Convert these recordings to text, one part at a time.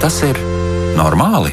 Vai tas ir normāli?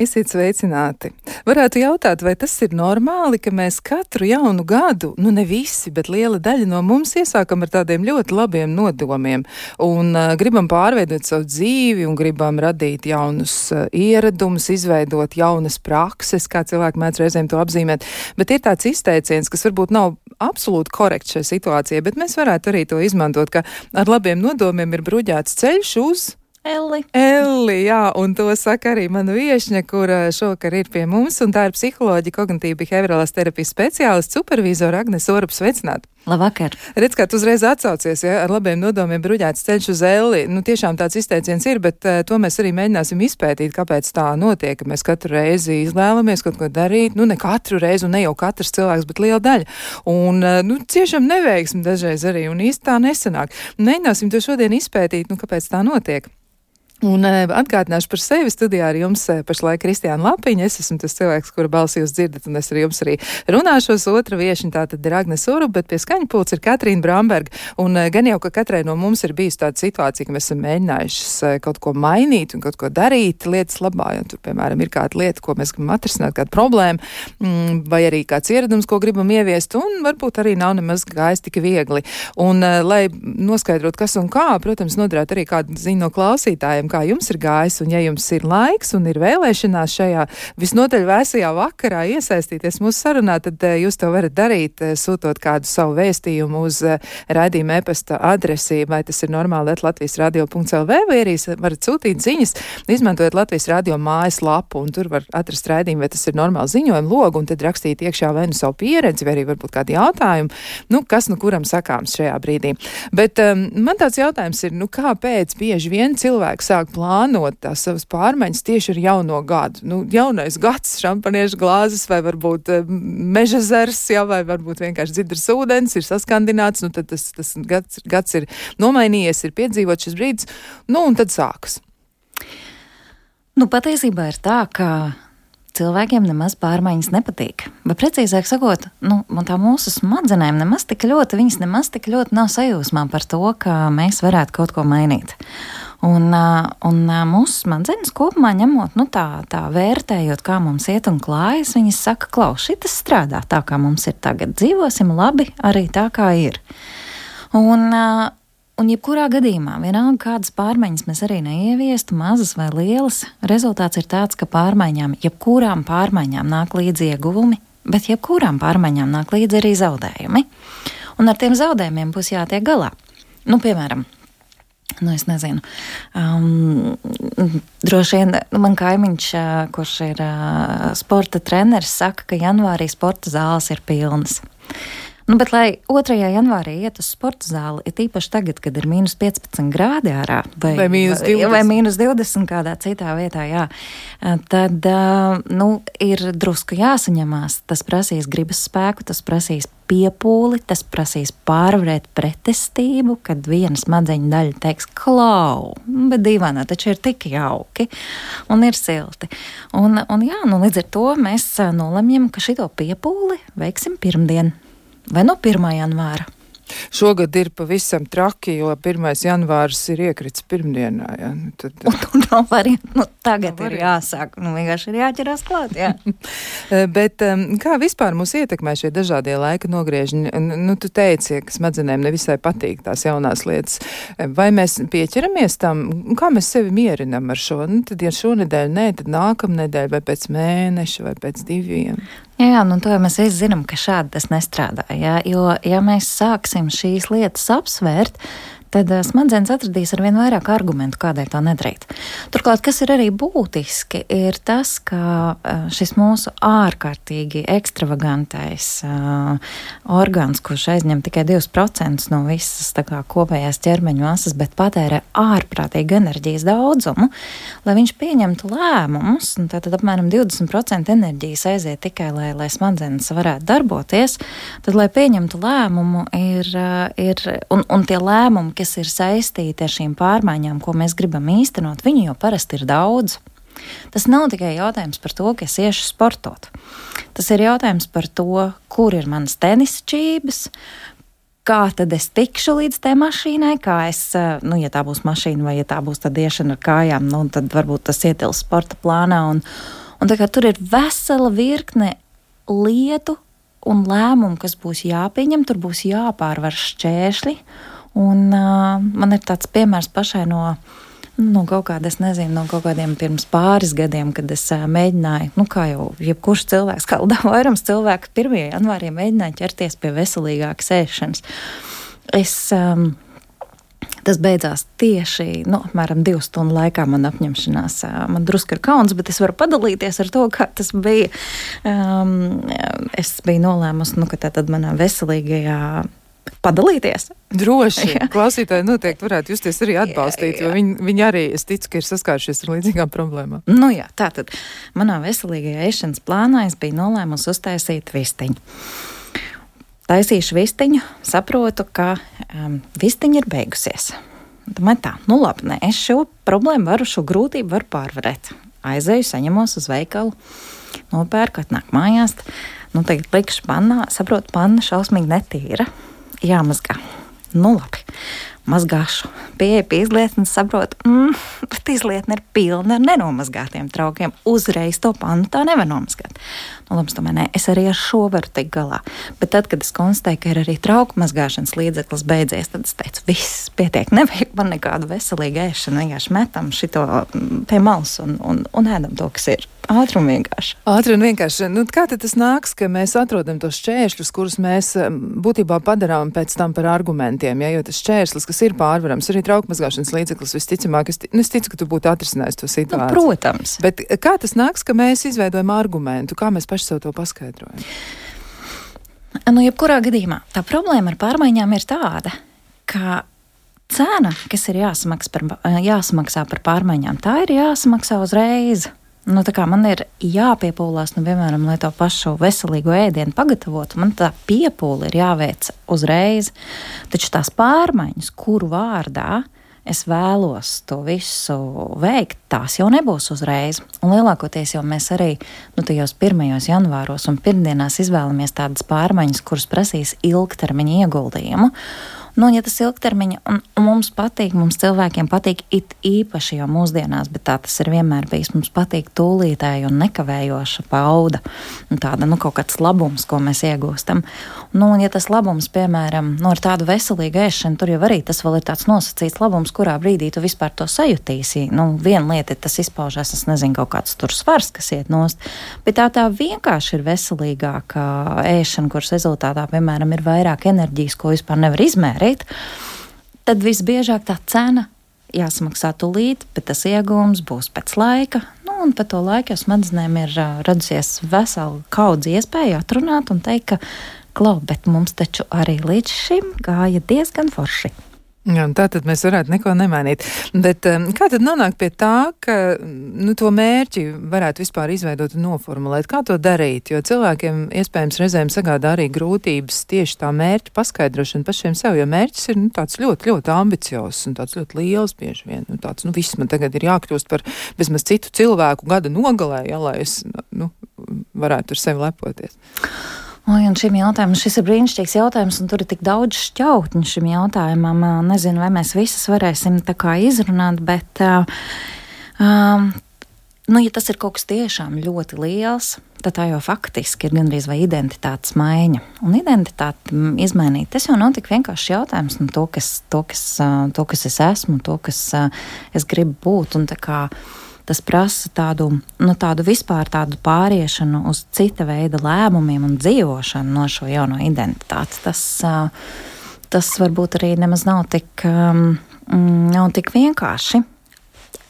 Esiet sveicināti! Varētu jautāt, vai tas ir normāli, ka mēs katru jaunu gadu, nu ne visi, bet liela daļa no mums iesākam ar tādiem ļoti labiem nodomiem un uh, gribam pārveidot savu dzīvi un gribam radīt jaunus uh, ieradumus, izveidot jaunas prakses, kā cilvēki mēdz reizēm to apzīmēt. Bet ir tāds izteiciens, kas varbūt nav absolūti korekts šai situācijai, bet mēs varētu arī to izmantot, ka ar labiem nodomiem ir bruģēts ceļš uz Elli. Elli, jā, un to saka arī mana viesņa, kur šovakar ir pie mums, un tā ir psiholoģija, kognitīva behaviorālās terapijas speciālists, supervizora Agnes Orup sveicināt. Labvakar. Redz, kā tu uzreiz atsaucies, ja ar labiem nodomiem bruģēts ceļš uz Elli. Nu, tiešām tāds izteiciens ir, bet uh, to mēs arī mēģināsim izpētīt, kāpēc tā notiek, ka mēs katru reizi izvēlamies kaut ko darīt. Nu, ne katru reizi, un ne jau katrs cilvēks, bet liela daļa. Un, uh, nu, ciešam neveiksmi dažreiz arī, un īsti tā nesanāk. Mēģināsim to šodien izpētīt, nu, kāpēc tā notiek. Un uh, atgādināšu par sevi studijā ar jums uh, pašlaik Kristiāna Lapiņa. Es esmu tas cilvēks, kura balsi jūs dzirdat, un es ar jums arī runāšos. Otra viešņa tā tad ir Agnes Uru, bet pie skaņa pults ir Katrīna Bramberga. Un uh, gan jau, ka katrai no mums ir bijusi tāda situācija, ka mēs esam mēģinājuši kaut ko mainīt un kaut ko darīt lietas labā. Ja tur, piemēram, ir kāda lieta, ko mēs gribam atrisināt, kāda problēma, mm, vai arī kāds ieradums, ko gribam ieviest, un varbūt arī nav nemaz gājis tik viegli. Un, lai noskaidrot, kas un kā, protams, noderētu arī kādu ziņu no klausītājiem kā jums ir gājis, un ja jums ir laiks un ir vēlēšanās šajā visnotaļ vēsajā vakarā iesaistīties mūsu sarunā, tad uh, jūs to varat darīt, uh, sūtot kādu savu vēstījumu uz uh, raidījuma e-pasta adresi, vai tas ir normāli Latvijas radio.lv, vai arī varat sūtīt ziņas, izmantojot Latvijas radio mājas lapu, un tur var atrast raidījumu, vai tas ir normāli ziņojumu logu, un tad rakstīt iekšā vai nu savu pieredzi, vai arī varbūt kādu jautājumu, nu, kas nu kuram sakāms šajā brīdī. Bet um, man tāds jautājums ir, nu, kāpēc bieži vien cilvēki sāk plānot tās savas pārmaiņas tieši ar jauno gadu. Nu, jaunais gads, šampaniešu glāzes vai varbūt uh, meža zars, jā, vai varbūt vienkārši dzidrs ūdens ir saskandināts, nu tad tas, tas gads, gads ir nomainījies, ir piedzīvot šis brīdis, nu un tad sākas. Nu, patiesībā ir tā, ka cilvēkiem nemaz pārmaiņas nepatīk. Bet precīzāk sakot, nu, tā mūsu smadzenēm nemaz tik ļoti, viņas nemaz tik ļoti nav sajūsmā par to, ka mēs varētu kaut ko mainīt. Un, un mūsu smadzenes kopumā ņemot, nu, tā, tā vērtējot, kā mums iet un klājas, viņas saka, klaus, šis strādā tā, kā mums ir tagad. Dzīvosim labi arī tā, kā ir. Un, un jebkurā gadījumā, vienalga kādas pārmaiņas mēs arī neieviestu, mazas vai lielas, rezultāts ir tāds, ka pārmaiņām, jebkurām pārmaiņām nāk līdzi ieguvumi, bet jebkurām pārmaiņām nāk līdzi arī zaudējumi. Un ar tiem zaudējumiem būs jātiek galā. Nu, piemēram, Nu, es nezinu. Um, droši vien nu, man kaimiņš, kurš ir uh, sporta treneris, saka, ka janvārī sporta zāles ir pilnas. Nu, bet, lai 2. janvārī iet uz sporta zāli, ir īpaši tagad, kad ir mīnus 15 grādi ārā, vai, vai mīnus 20, vai mīnus 20 kādā citā vietā, jā, tad nu, ir drusku jāsaņemās. Tas prasīs gribas spēku, tas prasīs piepūli, tas prasīs pārvarēt pretestību, kad viena smadzeņu daļa teiks, klau, bet dīvainā taču ir tik jauki un ir silti. Un, un jā, nu, līdz ar to mēs nolemjam, ka šito piepūli veiksim pirmdien vai no 1. janvāra. Šogad ir pavisam traki, jo 1. janvārs ir iekritis pirmdienā. Ja? Nu, tad, un tur nav variantu. Nu, tagad nav ir jāsāk. Nu, vienkārši ir jāķerās klāt. Jā. Eh, bet um, kā vispār mūs ietekmē šie dažādie laika nogriežņi? Nu, tu teici, ka smadzenēm nevisai patīk tās jaunās lietas. Vai mēs pieķeramies tam? Kā mēs sevi mierinam ar šo? Nu, tad, ja šonedēļ nē, tad nākamnedēļ vai pēc mēneša vai pēc diviem. Jā, jā nu, to mēs visi zinām, ka šādi tas nestrādā. Jā, jo, ja mēs sāksim šīs lietas apsvērt, tad uh, smadzenes atradīs ar vien vairāk argumentu, kādēļ to nedarīt. Turklāt, kas ir arī būtiski, ir tas, ka uh, šis mūsu ārkārtīgi ekstravagantais uh, orgāns, kurš aizņem tikai 2% no visas kā, kopējās ķermeņa masas, bet patērē ārprātīgu enerģijas daudzumu, lai viņš pieņemtu lēmumus, tad apmēram 20% enerģijas aiziet tikai, lai, lai smadzenes varētu darboties, tad, lai pieņemtu lēmumu, ir, ir un, un tie lēmumi, kas ir saistīti ar šīm pārmaiņām, ko mēs gribam īstenot, viņi jau parasti ir daudz. Tas nav tikai jautājums par to, ka es iešu sportot. Tas ir jautājums par to, kur ir manas tenisa čības, kā tad es tikšu līdz tai mašīnai, kā es, nu, ja tā būs mašīna vai ja tā būs tad iešana ar kājām, nu, tad varbūt tas ietils sporta plānā. Un, un tā kā tur ir vesela virkne lietu un lēmumu, kas būs jāpieņem, tur būs jāpārvar šķēršļi. Un, uh, man ir tāds piemērs pašai no nu, kaut kāda, es nezinu, no kaut kādiem pirms pāris gadiem, kad es uh, mēģināju, nu, kā jau jebkurš cilvēks, kā vairums cilvēku, 1. janvārī mēģināju ķerties pie veselīgākas ēšanas. Es, um, Tas beidzās tieši nu, apmēram divu stundu laikā. Man apņemšanās, man drusku ir kauns, bet es varu padalīties ar to, kā tas bija. Um, es biju nolēmusi, nu, ka tā tad manā veselīgajā padalīties. Droši. Jā. Klausītāji noteikti varētu justies arī atbalstīt, jā, jā. jo viņi, viņi arī, es ticu, ka ir saskārušies ar līdzīgām problēmām. Nu jā, tā tad manā veselīgajā ēšanas plānā es biju nolēmusi uztaisīt vistiņu. Taisīšu vistiņu, saprotu, ka um, vistiņa ir beigusies. Domāju, tā, nu labi, nē, es šo problēmu varu, šo grūtību varu pārvarēt. Aizēju, saņemos uz veikalu, nopērku, atnāk mājās. Nu, tagad likšu pannā, saprotu, panna šausmīgi netīra jāmazgā. Nu, labi, mazgāšu. Pieeja pie izlietnes, saprotu, mm, bet izlietne ir pilna ar nenomazgātiem traukiem. Uzreiz to pannu tā nevar nomazgāt. Nu, labi, tomēr nē, es arī ar šo varu tikt galā. Bet tad, kad es konstatēju, ka ir arī trauku mazgāšanas līdzeklis beidzies, tad es teicu, viss pietiek, nevajag man nekādu veselīgu ēšanu. Vienkārši metam šo mm, pie malas un, un, un ēdam to, kas ir. Ātri un vienkārši. Ātri un vienkārši. Nu, kā tas nāks, ka mēs atrodam tos šķēršļus, kurus mēs būtībā padarām pēc tam par argumentiem? Ja? Jo tas šķērslis, kas ir pārvarams, arī traukmazgāšanas līdzeklis, visticamāk, es, nu, es ticu, ka tu būtu atrisinājis to situāciju. Nu, protams. Bet kā tas nāks, ka mēs izveidojam argumentu, kā mēs paši sev to paskaidrojam? Nu, jebkurā gadījumā tā problēma ar pārmaiņām ir tāda, ka cena, kas ir jāsamaksā par, jāsamaksā par pārmaiņām, tā ir jāsamaksā uzreiz. Nu, man ir jāpiepūlās, nu, piemēram, lai to pašu veselīgo ēdienu pagatavotu. Man tā piepūle ir jāveic uzreiz. Taču tās pārmaiņas, kuru vārdā es vēlos to visu veikt, tās jau nebūs uzreiz. Un lielākoties jau mēs arī nu, tajos pirmajos janvāros un pirmdienās izvēlamies tādas pārmaiņas, kuras prasīs ilgtermiņa ieguldījumu. Nu, ja tas ilgtermiņa, un, un mums patīk, mums cilvēkiem patīk it īpaši jau mūsdienās, bet tā tas ir vienmēr bijis. Mums patīk tūlītēja un nekavējoša pauda, un tāda, nu, kaut kāds labums, ko mēs iegūstam. Nu, un ja tas labums, piemēram, nu, ar tādu veselīgu ēšanu, tur jau arī tas vēl ir tāds nosacīts labums, kurā brīdī tu vispār to sajutīsi. Nu, viena lieta ir tas izpaužās, es nezinu, kaut kāds tur svars, kas iet nost, bet tā tā vienkārši ir veselīgāka ēšana, kuras rezultātā, piemēram, ir vairāk enerģijas, ko vispār nevar izmērīt darīt, tad visbiežāk tā cena jāsamaksā tūlīt, bet tas iegūms būs pēc laika. Nu, un pa to laiku jau smadzenēm ir uh, radusies vesela kaudze iespēja atrunāt un teikt, ka, klau, bet mums taču arī līdz šim gāja diezgan forši. Jā, tā tad mēs varētu neko nemainīt. Bet um, kā tad nonākt pie tā, ka nu, to mērķi varētu vispār izveidot un noformulēt? Kā to darīt? Jo cilvēkiem iespējams reizēm sagādā arī grūtības tieši tā mērķa paskaidrošana pašiem sev, jo mērķis ir nu, tāds ļoti, ļoti ambiciozs un tāds ļoti liels bieži vien. Nu, tāds, nu, viss man tagad ir jākļūst par bezmaz citu cilvēku gada nogalē, ja, lai es nu, varētu ar sevi lepoties. Oi, un šim jautājumam, šis ir brīnišķīgs jautājums, un tur ir tik daudz šķautņu šim jautājumam. Nezinu, vai mēs visas varēsim tā kā izrunāt, bet, um, nu, ja tas ir kaut kas tiešām ļoti liels, tad tā jau faktiski ir gandrīz vai identitātes maiņa. Un identitāti izmainīt, tas jau nav tik vienkārši jautājums, nu, to, kas, to, kas, to, kas es esmu, to, kas es gribu būt. Un, kā, tas prasa tādu, nu, tādu vispār tādu pāriešanu uz cita veida lēmumiem un dzīvošanu no šo jauno identitāti. Tas, tas varbūt arī nemaz nav tik, nav tik vienkārši.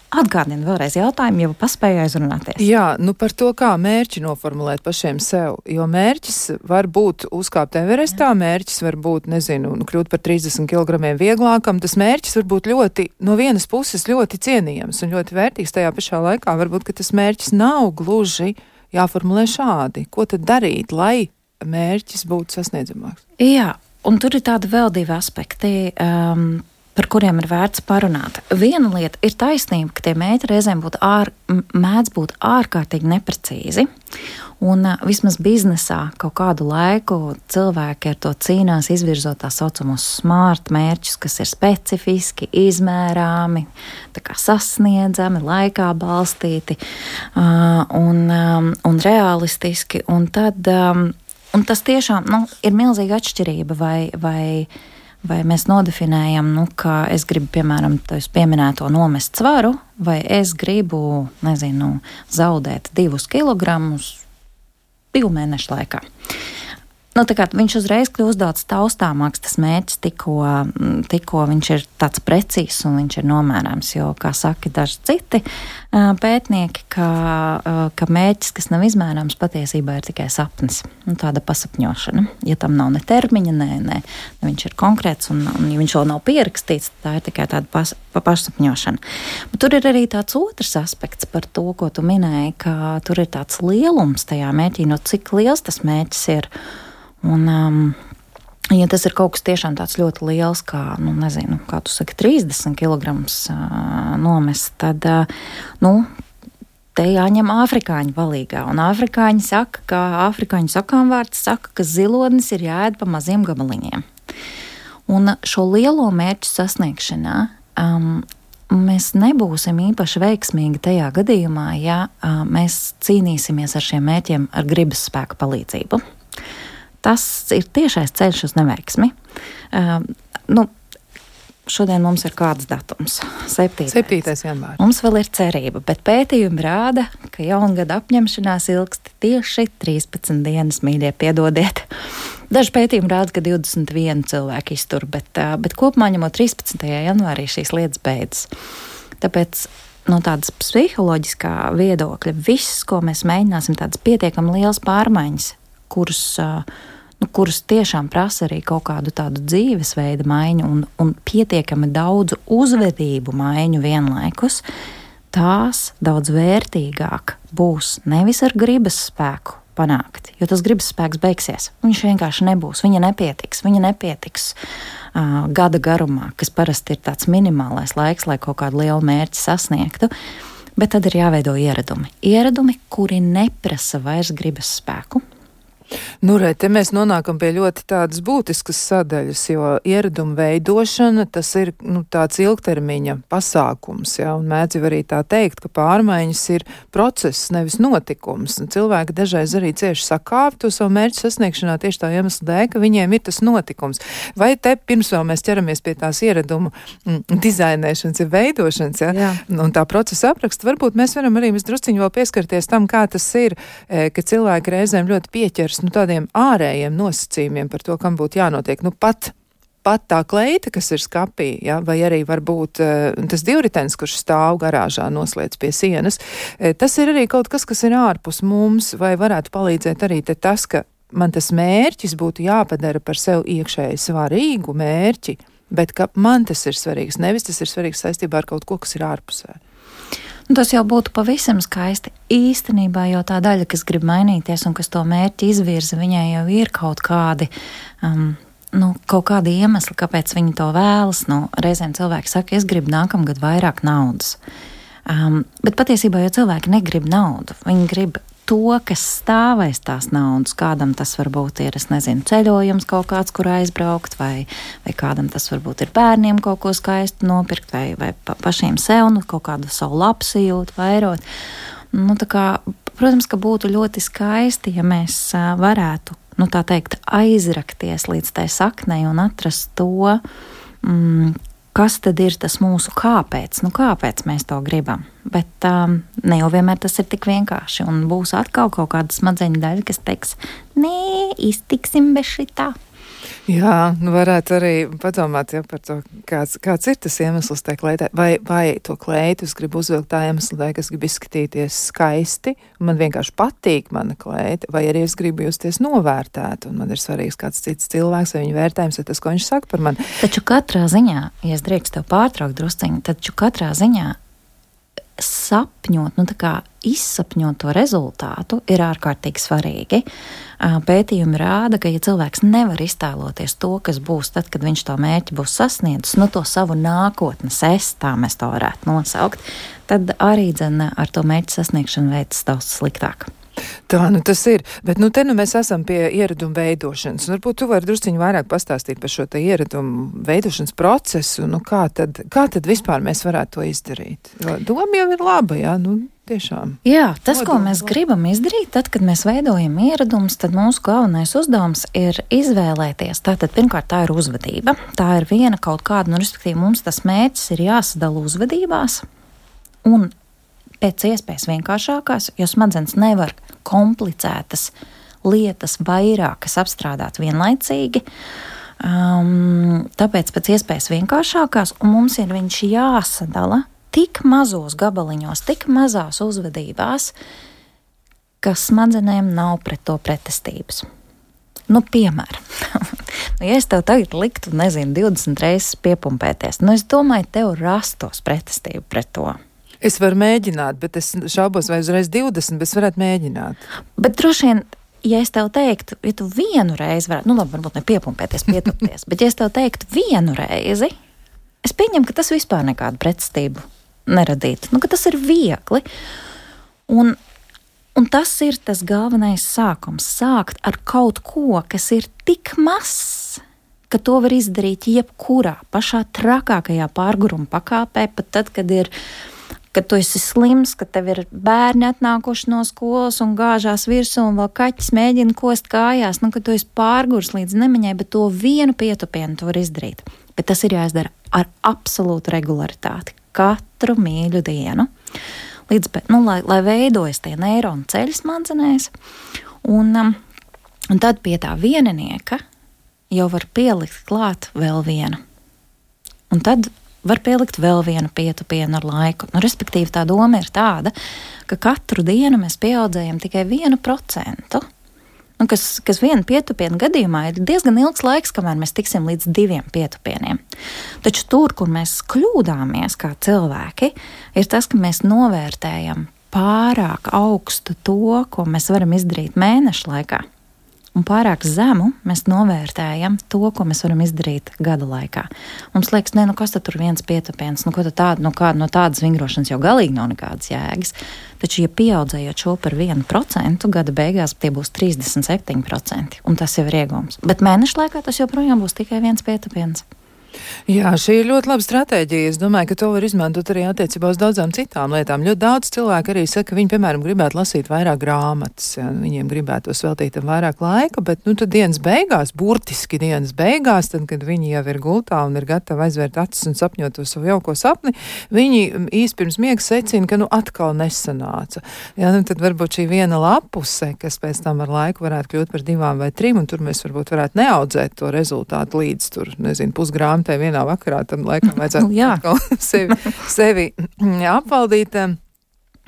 Atgādini vēlreiz jautājumu, jau paspēju aizrunāties. Jā, nu par to, kā mērķi noformulēt pašiem sev. Jo mērķis var būt uzkāpt Everestā, Jā. mērķis var būt, nezinu, nu, kļūt par 30 kg vieglākam. Tas mērķis var būt ļoti, no vienas puses ļoti cienījams un ļoti vērtīgs. Tajā pašā laikā varbūt tas mērķis nav gluži jāformulē šādi. Ko tad darīt, lai mērķis būtu sasniedzamāks? Jā, un tur ir tādi vēl divi aspekti. Um, par kuriem ir vērts parunāt. Viena lieta ir taisnība, ka tie mēģi reizēm būtu ār, mēdz būt ārkārtīgi neprecīzi. Un vismaz biznesā kaut kādu laiku cilvēki ar to cīnās, izvirzot tā saucamos smart mērķus, kas ir specifiski, izmērāmi, sasniedzami, laikā balstīti un, un realistiski. Un tad, un tas tiešām nu, ir milzīga atšķirība vai. vai Vai mēs nodefinējam, nu, ka es gribu, piemēram, tādu pieminēto nomest svaru, vai es gribu, nezinu, zaudēt divus kilogramus divu mēnešu laikā. Nu, viņš uzreiz kļūst daudz taustāmāks. Tas mērķis tikko, mm, tikko viņš ir tāds precīzs un viņš ir nomērāms. Jo, kā saka daži citi pētnieki, ka, ka mērķis, kas nav izmērāms, patiesībā ir tikai sapnis. Nu, tāda pasapņošana. Ja tam nav ne termiņa, ne, ne viņš ir konkrēts un, un ja viņš vēl nav pierakstīts, tā ir tikai tāda pas, pa pasapņošana. Bet tur ir arī tāds otrs aspekts par to, ko tu minēji, ka tur ir tāds lielums tajā mērķī, no cik liels tas mērķis ir. Un, um, Ja tas ir kaut kas tiešām tāds ļoti liels, kā, nu, nezinu, kā tu saki, 30 kg uh, nomest, tad, uh, nu, te jāņem afrikāņu palīgā. Un afrikāņi saka, ka afrikāņu sakām vārds saka, ka zilotnis ir jāēd pa maziem gabaliņiem. Un šo lielo mērķu sasniegšanā um, mēs nebūsim īpaši veiksmīgi tajā gadījumā, ja uh, mēs cīnīsimies ar šiem mērķiem ar gribas spēku palīdzību tas ir tiešais ceļš uz neveiksmi. Uh, nu, Šodien mums ir kāds datums? 7. 7. janvārs. Mums vēl ir cerība, bet pētījumi rāda, ka jaungada apņemšanās ilgst tieši 13 dienas, mīļie, piedodiet. Daži pētījumi rāda, ka 21 cilvēki iztur, bet, bet kopumā ņemot 13. janvārī šīs lietas beidzas. Tāpēc no tādas psiholoģiskā viedokļa viss, ko mēs mēģināsim, tādas pietiekami liels pārmaiņas, kuras nu, kuras tiešām prasa arī kaut kādu tādu dzīvesveida maiņu un, un pietiekami daudzu uzvedību maiņu vienlaikus, tās daudz vērtīgāk būs nevis ar gribas spēku panākt, jo tas gribas spēks beigsies. Viņš vienkārši nebūs, viņa nepietiks, viņa nepietiks. Uh, gada garumā, kas parasti ir tāds minimālais laiks, lai kaut kādu lielu mērķi sasniegtu, bet tad ir jāveido ieradumi. Ieradumi, kuri neprasa vairs gribas spēku, Nu, re, te mēs nonākam pie ļoti tādas būtiskas sadaļas, jo ieraduma veidošana tas ir nu, tāds ilgtermiņa pasākums, jā, un mēdz jau arī tā teikt, ka pārmaiņas ir process, nevis notikums. Un cilvēki dažreiz arī cieši sakāp to savu mērķu sasniegšanā tieši tā iemesla dēļ, ka viņiem ir tas notikums. Vai te pirms vēl mēs ķeramies pie tās ieradumu mm, dizainēšanas, ir veidošanas, jā, jā. un tā procesa apraksta, varbūt mēs varam arī drusciņu vēl pieskarties tam, kā tas ir, e, ka cilvēki reizēm ļoti pieķers pievērst nu, tādiem ārējiem nosacījumiem par to, kam būtu jānotiek. Nu, pat pat tā kleita, kas ir skapī, ja, vai arī varbūt uh, tas divritenis, kurš stāv garāžā noslēdz pie sienas, uh, tas ir arī kaut kas, kas ir ārpus mums, vai varētu palīdzēt arī tas, ka man tas mērķis būtu jāpadara par sev iekšēji svarīgu mērķi, bet ka man tas ir svarīgs, nevis tas ir svarīgs saistībā ar kaut ko, kas ir ārpusē. Nu, tas jau būtu pavisam skaisti. Īstenībā jau tā daļa, kas grib mainīties un kas to mērķi izvirza, viņai jau ir kaut kādi. Um, Nu, kaut kādi iemesli, kāpēc viņi to vēlas. Nu, reizēm cilvēki saka, es gribu nākamgad vairāk naudas. Um, bet patiesībā jau cilvēki negrib naudu. Viņi grib to, kas stāv aiz tās naudas. Kādam tas varbūt ir, es nezinu, ceļojums kaut kāds, kur aizbraukt, vai, vai kādam tas varbūt ir bērniem kaut ko skaistu nopirkt, vai, vai pa, pašiem sev nu, kaut kādu savu labsajūtu vairot. Nu, kā, protams, ka būtu ļoti skaisti, ja mēs varētu, nu, tā teikt, aizrakties līdz tai saknei un atrast to, mm, kas tad ir tas mūsu kāpēc, nu kāpēc mēs to gribam. Bet um, ne jau vienmēr tas ir tik vienkārši, un būs atkal kaut kāda smadzeņu daļa, kas teiks, nē, iztiksim bez šitā. Jā, nu varētu arī padomāt ja, par to, kāds, kāds ir tas iemesls tai kleitai. Vai, vai to kleitu es gribu uzvilkt tā iemesla dēļ, ka es gribu izskatīties skaisti, un man vienkārši patīk mana kleita, vai arī es gribu justies novērtēt, un man ir svarīgs kāds cits cilvēks, vai viņa vērtējums, vai tas, ko viņš saka par mani. Taču katrā ziņā, ja es drīkstu tev pārtraukt drusciņu, taču katrā ziņā sapņot, nu izsapņot to rezultātu ir ārkārtīgi svarīgi. Pētījumi rāda, ka, ja cilvēks nevar iztēloties to, kas būs tad, kad viņš to mērķi būs sasniedzis, nu, to savu nākotnes es, tā mēs to varētu nosaukt, tad arī dzen, ar to mērķu sasniegšanu veids daudz sliktāk. Tā nu tas ir. Bet nu, te nu mēs esam pie ieradumu veidošanas. Varbūt tu vari drusciņi vairāk pastāstīt par šo ieradumu veidošanas procesu. Nu, kā, tad, kā tad vispār mēs varētu to izdarīt? Jo doma jau ir laba, jā. Nu, Tiešām. Jā, tas, ko mēs gribam izdarīt, tad, kad mēs veidojam ieradumus, tad mūsu galvenais uzdevums ir izvēlēties. Tātad, pirmkārt, tā ir uzvedība. Tā ir viena kaut kāda, nu, respektīvi, mums tas mērķis ir jāsadala uzvedībās un pēc iespējas vienkāršākās, jo smadzenes nevar komplicētas lietas vairākas apstrādāt vienlaicīgi. Um, tāpēc pēc iespējas vienkāršākās, un mums ir viņš jāsadala tik mazos gabaliņos, tik mazās uzvedībās, ka smadzenēm nav pret to pretestības. Nu, piemēram, nu, ja es tev tagad liktu, nezinu, 20 reizes piepumpēties, nu, es domāju, tev rastos pretestība pret to. Es varu mēģināt, bet es šaubos, vai uzreiz 20, bet es varētu mēģināt. Bet droši vien ja es tev teiktu, ja tu vienu reizi varētu, nu, labi, varbūt ne piepumpēties, pietupties, bet ja es tev teiktu vienu reizi, es pieņemu, ka tas vispār nekādu pretstību neradīt. Nu, tas ir viegli. Un, un tas ir tas galvenais sākums. Sākt ar kaut ko, kas ir tik mazs, ka to var izdarīt jebkurā pašā trakākajā pārguruma pakāpē, pat tad, kad ir. Kad tu esi slims, ka tev ir bērni atnākuši no skolas un gāžās virsū, un vēl kaķis mēģina kost kājās, nu, ka tu esi pārgurs līdz nemiņai, bet to vienu pietupienu tu vari izdarīt. Bet tas ir jāizdara ar absolūtu regularitāti katru mīļu dienu. Līdz, nu, lai, lai veidojas tie neironu ceļi smadzenēs, un, um, un tad pie tā vieninieka jau var pielikt klāt vēl vienu. Un tad var pielikt vēl vienu pietupienu ar laiku. Nu, respektīvi, tā doma ir tāda, ka katru dienu mēs pieaudzējam tikai vienu procentu nu, kas, kas viena pietupiena gadījumā ir diezgan ilgs laiks, kamēr mēs tiksim līdz diviem pietupieniem. Taču tur, kur mēs kļūdāmies kā cilvēki, ir tas, ka mēs novērtējam pārāk augstu to, ko mēs varam izdarīt mēneša laikā un pārāk zemu mēs novērtējam to, ko mēs varam izdarīt gada laikā. Mums liekas, ne, nu kas tur viens pietupiens, nu ko tāda, nu kā, no tādas vingrošanas jau galīgi nav nekādas jēgas. Taču, ja pieaudzējot šo par 1%, gada beigās tie būs 37%, un tas jau ir iegūms. Bet mēneša laikā tas joprojām būs tikai viens pietupiens. Jā, šī ir ļoti laba stratēģija. Es domāju, ka to var izmantot arī attiecībā uz daudzām citām lietām. Ļoti daudz cilvēku arī saka, ka viņi, piemēram, gribētu lasīt vairāk grāmatas, ja, viņiem gribētu veltīt tam vairāk laika, bet, nu, tad dienas beigās, burtiski dienas beigās, tad, kad viņi jau ir gultā un ir gatavi aizvērt acis un sapņot to savu jauko sapni, viņi īsti pirms miega secina, ka, nu, atkal nesanāca. Ja, nu, tad varbūt šī viena lapuse, kas pēc tam ar laiku varētu kļūt par divām vai trim, un tur mēs varbūt varētu neaudzēt to rezultātu līdz tur, nezinu, pusgrāmatai vienā vakarā, tam laikam vajadzētu nu, sevi, sevi apvaldīt.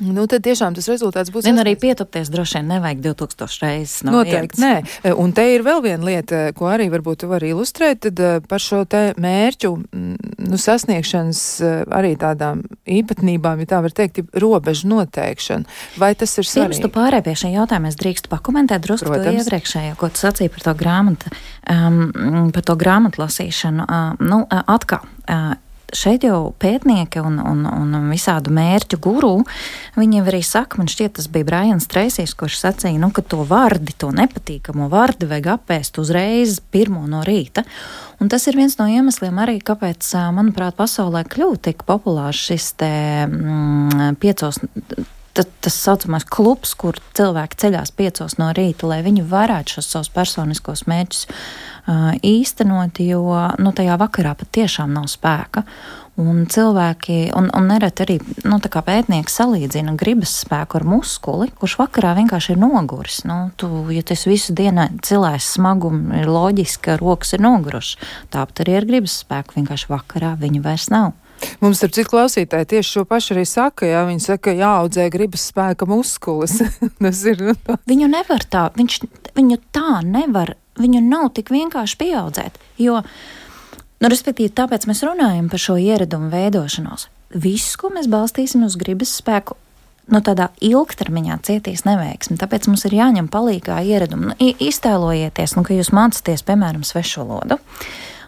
Nu, tad tiešām tas rezultāts būs. Vien arī pietupties droši vien nevajag 2000 reizes. No Noteikti, vietas. nē. Un te ir vēl viena lieta, ko arī varbūt tu vari ilustrēt, tad eh, par šo te mērķu mm, nu, sasniegšanas eh, arī tādām īpatnībām, ja tā var teikt, robežu noteikšana. Vai tas ir svarīgi? Pirms tu pārēj pie šī jautājuma, es drīkstu pakomentēt drusku to iepriekšējo, ko tu sacīji par to grāmatu, um, par to grāmatu lasīšanu. Uh, nu, uh, atkal. Uh, šeit jau pētnieki un, un, un visādu mērķu guru, viņi arī saka, man šķiet, tas bija Brians Treisijs, kurš sacīja, nu, ka to vardi, to nepatīkamo vardi vajag apēst uzreiz pirmo no rīta. Un tas ir viens no iemesliem arī, kāpēc, manuprāt, pasaulē kļūst tik populārs šis te mm, piecos tas, saucamais klubs, kur cilvēki ceļās piecos no rīta, lai viņi varētu šos savus personiskos mērķus īstenot, jo nu, tajā vakarā patiešām nav spēka. Un cilvēki, un, un nereti arī nu, pētnieki salīdzina gribas spēku ar muskuli, kurš vakarā vienkārši ir noguris. Nu, tu, ja tas visu dienu cilvēks smagumu ir loģiski, ka rokas ir nogurušas, tāpat arī ar gribas spēku vienkārši vakarā viņa vairs nav. Mums, starp citu, klausītāji tieši šo pašu arī saka, jā, viņi saka, jāaudzē gribas spēka muskulis. ir, nu, viņu nevar tā, viņš, viņu tā nevar, viņu nav tik vienkārši pieaudzēt, jo, nu, respektīvi, tāpēc mēs runājam par šo ieradumu veidošanos. Viss, ko mēs balstīsim uz gribas spēku, nu, tādā ilgtermiņā cietīs neveiksmi. Tāpēc mums ir jāņem palīdzīgā ieradumi. Nu, iztēlojieties, nu, ka jūs mācāties, piemēram, svešu valodu.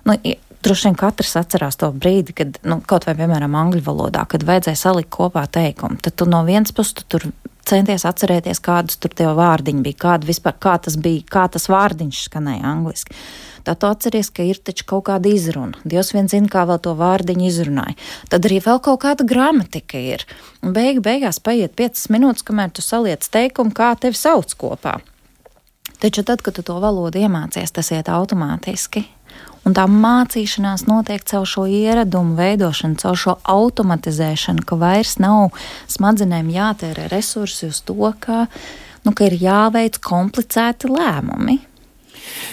Nu, Droši vien katrs atcerās to brīdi, kad nu, kaut vai, piemēram, angļu valodā, kad vajadzēja salikt kopā teikumu. Tad tu no vienas puses tu tur centies atcerēties, kādus tur tie vārdiņi bija, kāda vispār, kā tas bija, kā tas vārdiņš skanēja angliski. Tā tu atceries, ka ir taču kaut kāda izruna. Dievs vien zina, kā vēl to vārdiņu izrunāja. Tad arī vēl kaut kāda gramatika ir. Un beig, beigās paiet 5 minūtes, kamēr tu saliec teikumu, kā tevi sauc kopā. Taču tad, kad tu to valodu iemācies, tas iet automātiski. Un tā mācīšanās notiek caur šo ieradumu veidošanu, caur šo automatizēšanu, ka vairs nav smadzenēm jātērē resursi uz to, ka, nu, ka ir jāveic komplicēti lēmumi.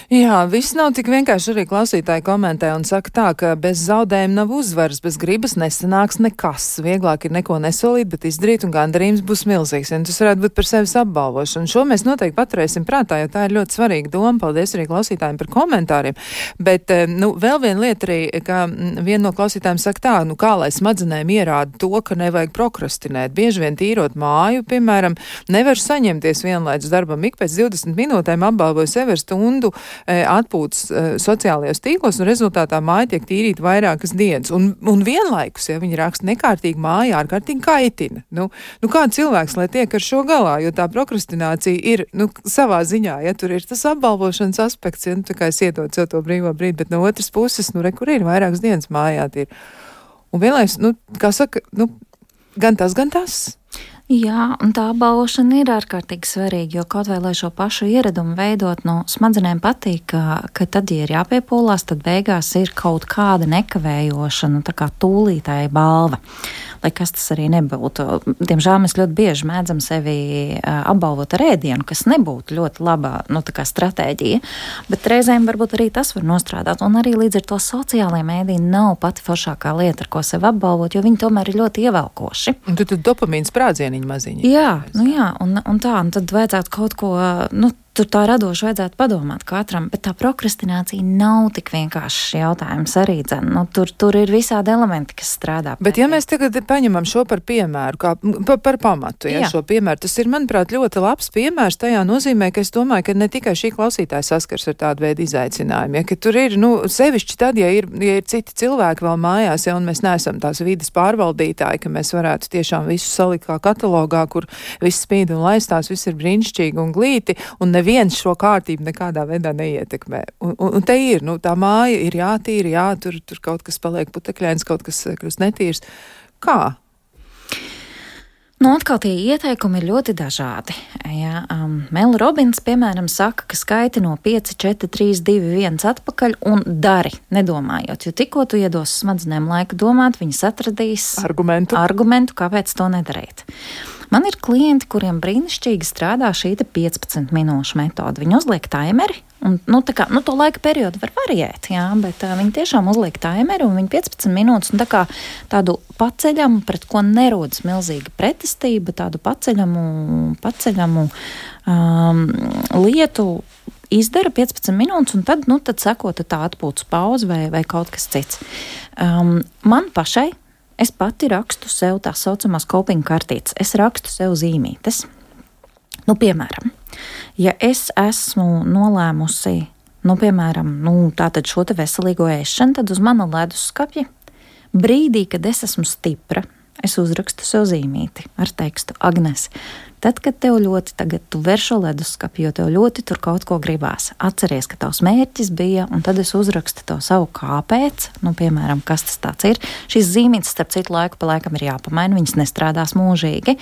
Jā, viss nav tik vienkārši. Arī klausītāji komentē un saka tā, ka bez zaudējuma nav uzvaras, bez gribas nesanāks nekas. Vieglāk ir neko nesolīt, bet izdarīt, un gandarījums būs milzīgs. Un tas varētu būt par sevis apbalvošanu. Šo mēs noteikti paturēsim prātā, jo tā ir ļoti svarīga doma. Paldies arī klausītājiem par komentāriem. Bet, eh, nu, vēl viena lieta arī, ka mm, viena no klausītājiem saka tā, nu, kā lai smadzenēm ierāda to, ka nevajag prokrastinēt. Bieži vien tīrot māju, piemēram, nevar saņemties vienlaicīgi darbam. Ik pēc 20 minūtēm apbalvoju sevi ar stundu atpūtas e, sociālajos tīklos, un rezultātā māja tiek tīrīta vairākas dienas. Un, un vienlaikus, ja viņi raksta nekārtīgi mājā, ārkārtīgi kaitina. Nu, nu kā cilvēks, lai tiek ar šo galā, jo tā prokrastinācija ir nu, savā ziņā, ja tur ir tas apbalvošanas aspekts, ja nu, tā kā es iedod sev to brīvo brīdi, bet no otras puses, nu, re, kur ir vairākas dienas mājā. Ir. Un vienlaikus, nu, kā saka, nu, gan tas, gan tas. Jā, un tā apbalvošana ir ārkārtīgi svarīga, jo kaut vai lai šo pašu ieradumu veidot, nu, smadzenēm patīk, ka, ka tad, ja ir jāpiepūlās, tad beigās ir kaut kāda nekavējošana, tā kā tūlītāja balva lai kas tas arī nebūtu. Diemžēl mēs ļoti bieži mēdzam sevi apbalvot ar ēdienu, kas nebūtu ļoti laba nu, stratēģija, bet reizēm varbūt arī tas var nostrādāt. Un arī līdz ar to sociālajie mēdīji nav pati foršākā lieta, ar ko sevi apbalvot, jo viņi tomēr ir ļoti ievelkoši. Un tad, dopamīns sprādzieniņi maziņi. Jā, nu jā, un, un tā, un tad vajadzētu kaut ko, nu, Tur tā radoši vajadzētu padomāt katram, bet tā prokrastinācija nav tik vienkāršs jautājums arī. Dzen. Nu, tur, tur ir visādi elementi, kas strādā. Bet, ja mēs tagad paņemam šo par piemēru, kā pa, par pamatu, ja Jā. šo piemēru, tas ir, manuprāt, ļoti labs piemērs. Tajā nozīmē, ka es domāju, ka ne tikai šī klausītāja saskars ar tādu veidu izaicinājumiem, ja, ka tur ir, nu, sevišķi tad, ja ir, ja ir citi cilvēki vēl mājās, ja un mēs neesam tās vidas pārvaldītāji, ka mēs varētu tiešām visu salikt kā katalogā, kur viss spīd un laistās, viss ir brīnišķīgi un glīti, un neviens neviens šo kārtību nekādā veidā neietekmē. Un, un, un te ir, nu, tā māja ir jātīra, jā, tur, tur kaut kas paliek putekļains, kaut kas kļūst netīrs. Kā? Nu, atkal tie ieteikumi ir ļoti dažādi. Ja, um, Mela Robins, piemēram, saka, ka skaiti no 5, 4, 3, 2, 1 atpakaļ un dari, nedomājot. Jo tikko tu iedos smadzenēm laiku domāt, viņas atradīs argumentu, argumentu kāpēc to nedarīt. Man ir klienti, kuriem brīnišķīgi strādā šī 15 minūšu metode. Viņi uzliek timeri. Un, nu, kā, nu, to laika periodu var variēt, jā, bet uh, viņi tiešām uzliek timeri un viņi 15 minūtes tā kā, tādu paceļamu, pret ko nerodas milzīga pretestība, tādu paceļamu, paceļamu um, lietu izdara 15 minūtes, un tad, nu, tad seko tā atpūtas pauze vai, vai kaut kas cits. Um, man pašai Es pati rakstu sev tā saucamās kopiņu kartītes. Es rakstu sev zīmītes. Nu, piemēram, ja es esmu nolēmusi, nu, piemēram, nu, šo veselīgo ēšanu, tad uz mana leduskapja brīdī, kad es esmu stipra, es uzrakstu sev zīmīti ar tekstu Agnes. Tad, kad tev ļoti tagad tu ver šo leduskapi, jo tev ļoti tur kaut ko gribās, atceries, ka tavs mērķis bija, un tad es uzrakstu to savu kāpēc, nu, piemēram, kas tas ir. Šīs zīmītes, starp citu, laiku pa laikam ir jāpamaina, viņas nestrādās mūžīgi.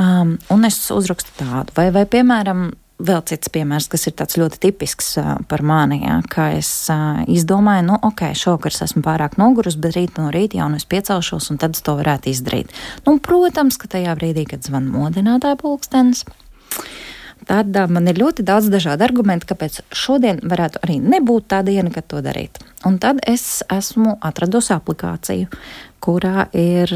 Um, un es uzrakstu tādu, vai, vai piemēram, vēl cits piemērs, kas ir tāds ļoti tipisks par mani, ja, ka es izdomāju, nu, ok, šovakar es esmu pārāk nogurus, bet rīt no rīta jau nu es piecelšos un tad es to varētu izdarīt. Nu, protams, ka tajā brīdī, kad zvan modinātāja pulkstenis, tad man ir ļoti daudz dažādu argumentu, kāpēc šodien varētu arī nebūt tā diena, kad to darīt. Un tad es esmu atradusi aplikāciju, kurā, ir,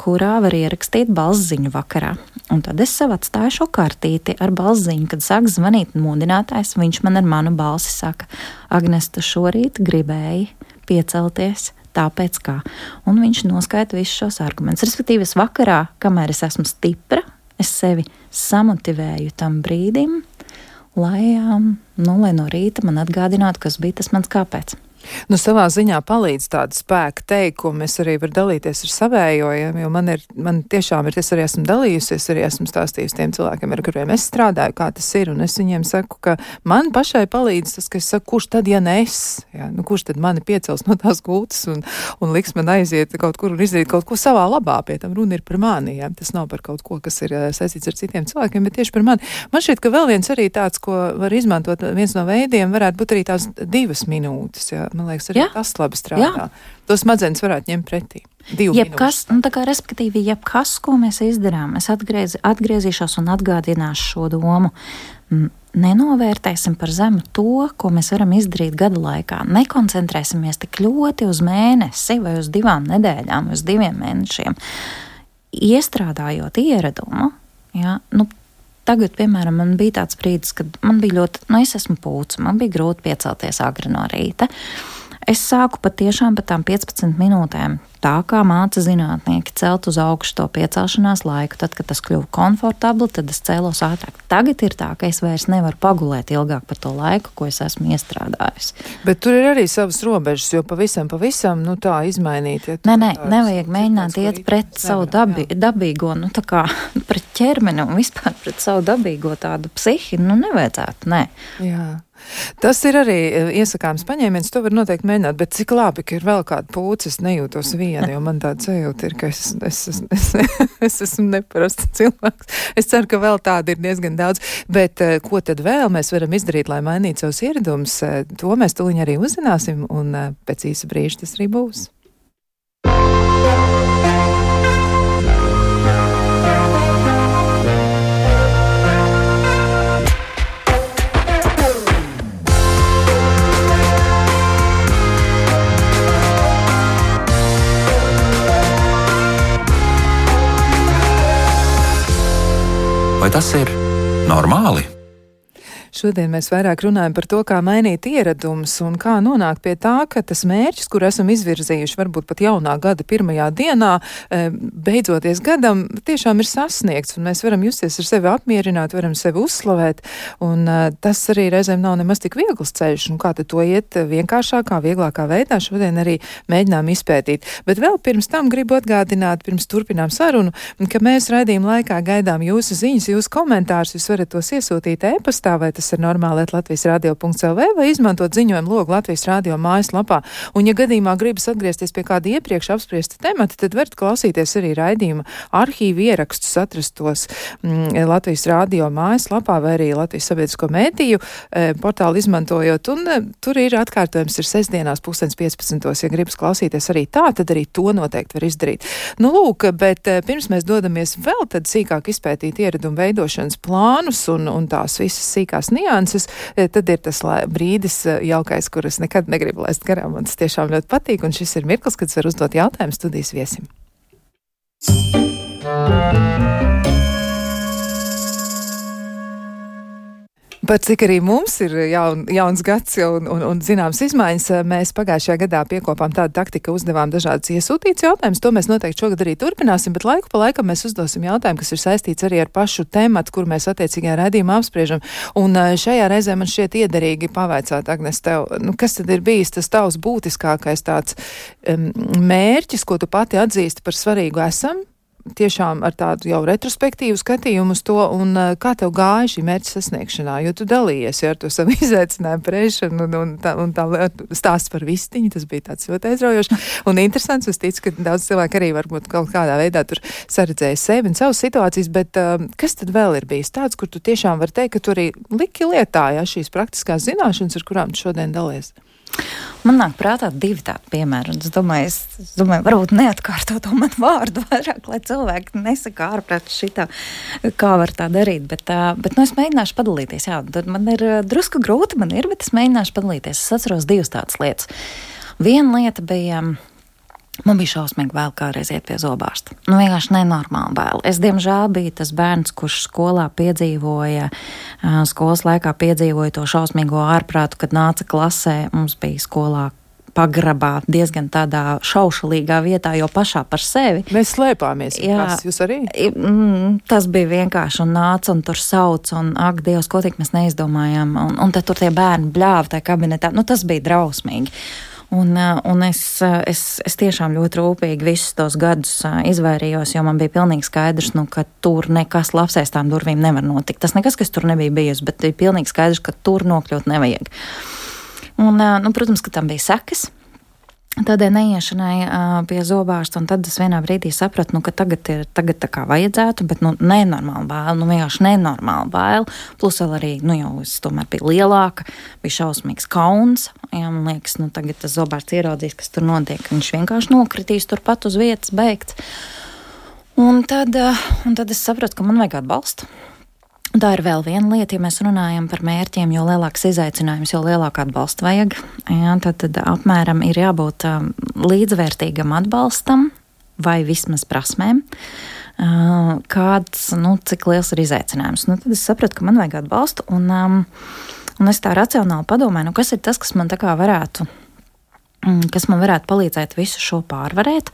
kurā var ierakstīt balziņu vakarā. Un tad es sev atstāju šo kartīti ar balziņu, kad sāk zvanīt modinātājs. Viņš man ar manu balsi saka, Agnes, tu šorīt gribēji piecelties. Tāpēc kā. Un viņš noskaita visus šos argumentus. Respektīvi, es vakarā, kamēr es esmu stipra, es sevi samotivēju tam brīdim, lai, um, nu, lai no rīta man atgādinātu, kas bija tas mans kāpēc. Nu, savā ziņā palīdz tāda spēka teikuma. Es arī varu dalīties ar savējojiem, jo man ir, man tiešām ir, es arī esmu dalījusies, arī esmu stāstījusi tiem cilvēkiem, ar kuriem es strādāju, kā tas ir, un es viņiem saku, ka man pašai palīdz tas, ka es saku, kurš tad, ja ne es, jā, nu, kurš tad mani piecels no tās gultas un, un liks man aiziet kaut kur un izdarīt kaut ko savā labā, pie tam runa ir par mani, jā, tas nav par kaut ko, kas ir eh, saistīts ar citiem cilvēkiem, bet tieši par mani. Man šķiet, ka vēl viens arī tāds, ko var izmantot, viens no veidiem varētu būt arī tās divas minūtes, jā man liekas, arī Jā. tas labi strādā. Jā. To smadzenes varētu ņemt pretī. Jebkas, nu, kā, respektīvi, jebkas, ko mēs izdarām, es atgriez, atgriezīšos un atgādināšu šo domu. Nenovērtēsim par zemu to, ko mēs varam izdarīt gada laikā. Nekoncentrēsimies tik ļoti uz mēnesi vai uz divām nedēļām, uz diviem mēnešiem. Iestrādājot ieradumu, ja, nu, Tagad, piemēram, man bija tāds brīdis, kad man bija ļoti, nu, es esmu pūcis, man bija grūti piecelties agri no rīta. Es sāku patiešām par tām 15 minūtēm tā kā māca zinātnieki celt uz augšu to piecelšanās laiku. Tad, kad tas kļuva komfortabli, tad es cēlos ātrāk. Tagad ir tā, ka es vairs nevaru pagulēt ilgāk par to laiku, ko es esmu iestrādājis. Bet tur ir arī savas robežas, jo pavisam, pavisam, nu tā izmainīt. Ja nē, nē, nevajag mēģināt iet pret nevar, savu dabi, jā. dabīgo, nu tā kā pret ķermeni un vispār pret savu dabīgo tādu psihi, nu nevajadzētu, nē. Jā. Tas ir arī e, iesakāms paņēmiens, to var noteikti mēģināt, bet cik labi, ka ir vēl kāda pūce, es nejūtos viena, jo man tāda sajūta ir, ka es, es, es, es, es esmu neparasts cilvēks. Es ceru, ka vēl tāda ir diezgan daudz, bet e, ko tad vēl mēs varam izdarīt, lai mainītu savus ieradumus, e, to mēs tuliņ arī uzzināsim, un pēc īsa brīža tas arī būs. Vai tas ir normāli? Šodien mēs vairāk runājam par to, kā mainīt ieradumus un kā nonākt pie tā, ka tas mērķis, kur esam izvirzījuši varbūt pat jaunā gada pirmajā dienā, e, beidzoties gadam, tiešām ir sasniegts un mēs varam justies ar sevi apmierināt, varam sevi uzslavēt. Un e, tas arī reizēm nav nemaz tik viegls ceļš. Un kā to iet vienkāršākā, vieglākā veidā, šodien arī mēģinām izpētīt. Bet vēl pirms tam gribu atgādināt, pirms turpinām sarunu, ka mēs raidījuma laikā gaidām jūsu ziņas, jūsu komentārus. Jūs varat tos iesūtīt e-pastā vai tas ir normāli Latvijas radio.lv vai izmantot ziņojumu logu Latvijas radio mājaslapā. Un, ja gadījumā gribas atgriezties pie kāda iepriekš apspriesta temata, tad varat klausīties arī raidījuma arhīvu ierakstus atrastos mm, Latvijas radio mājaslapā vai arī Latvijas sabiedrisko mētīju e, portālu izmantojot. Un e, tur ir atkārtojums ir sestdienās pusdienas 15. Ja gribas klausīties arī tā, tad arī to noteikti var izdarīt. Nu, lūk, bet e, pirms mēs dodamies vēl tad sīkāk izpētīt ieradumu veidošanas plānus un, un tās visas sīkās nianses, eh, tad ir tas brīdis eh, jaukais, kurus nekad negribu laist garām. Man tas tiešām ļoti patīk, un šis ir mirklis, kad es varu uzdot jautājumu studijas viesim. Thank you. Pat cik arī mums ir jaun, jauns gads un, un, un zināms izmaiņas, mēs pagājušajā gadā piekopām tādu taktiku, uzdevām dažādas iesūtītas jautājumus. To mēs noteikti šogad arī turpināsim, bet laiku pa laikam mēs uzdosim jautājumu, kas ir saistīts arī ar pašu tematu, kur mēs attiecīgajā redzījumā apspriežam. Un eh, šajā reizē man šķiet iederīgi pavaicāt, Agnes, tev, nu, kas tad ir bijis tas tavs būtiskākais tāds um, mērķis, ko tu pati atzīsti par svarīgu esam? Tiešām ar tādu jau retrospektīvu skatījumu uz to, un uh, kā tev gāja šī mērķa sasniegšanā, jo tu dalījies ja, ar to savu izaicinājumu prēšanu, un, un, tā, un tā stāsts par vistiņu, tas bija tāds ļoti aizraujošs un interesants. Es ticu, ka daudz cilvēku arī varbūt kaut kādā veidā tur saredzēja sevi un savas situācijas, bet uh, kas tad vēl ir bijis tāds, kur tu tiešām vari teikt, ka tu arī liki lietā, ja šīs praktiskās zināšanas, ar kurām tu šodien dalies? Man nāk prātā divi tādi piemēri, es domāju, es, es domāju varbūt neatkārto to man vārdu vairāk, lai cilvēki nesaka ārprāt šitā, kā var tā darīt, bet, bet nu, es mēģināšu padalīties. Jā, man ir drusku grūti, man ir, bet es mēģināšu padalīties. Es atceros divas tādas lietas. Viena lieta bija Man bija šausmīgi vēl kādreiz iet pie zobārsta. Nu, vienkārši nenormāli vēl. Es, diemžēl, biju tas bērns, kurš skolā piedzīvoja, skolas laikā piedzīvoja to šausmīgo ārprātu, kad nāca klasē. Mums bija skolā pagrabā, diezgan tādā šaušalīgā vietā, jo pašā par sevi. Mēs slēpāmies. Jā, kas, jūs arī? Mm, tas bija vienkārši un nāca un tur sauc, un ak, Dievs, ko tik mēs neizdomājām. Un, un tad tur tie bērni bļāva tajā kabinetā. Nu, tas bija drausmīgi. Un, un es, es, es tiešām ļoti rūpīgi visus tos gadus izvairījos, jo man bija pilnīgi skaidrs, nu, ka tur nekas labs aiz tām durvīm nevar notikt. Tas nekas, kas tur nebija bijusi, bet bija pilnīgi skaidrs, ka tur nokļūt nevajag. Un, nu, protams, ka tam bija sekas. Tādai neiešanai uh, pie zobārsta, un tad es vienā brīdī sapratu, nu, ka tagad ir tagad tā kā vajadzētu, bet nu, nenormāli bail, nu vienkārši nenormāli bail. Plus vēl arī, nu jau es tomēr biju lielāka, bija šausmīgs kauns. Jā, man liekas, nu tagad tas zobārsts ieraudzīs, kas tur notiek. Viņš vienkārši nokritīs turpat uz vietas, beigts. Un tad, uh, un tad es sapratu, ka man vajag atbalstu. Tā ir vēl viena lieta, ja mēs runājam par mērķiem, jo lielāks izaicinājums, jo lielāku atbalstu vajag. Jā, tad, tad apmēram ir jābūt um, līdzvērtīgam atbalstam vai vismaz prasmēm. Uh, kāds, nu, cik liels ir izaicinājums? Nu, tad es sapratu, ka man vajag atbalstu, un, um, un es tā racionāli padomāju, nu, kas ir tas, kas man tā kā varētu, mm, kas man varētu palīdzēt visu šo pārvarēt.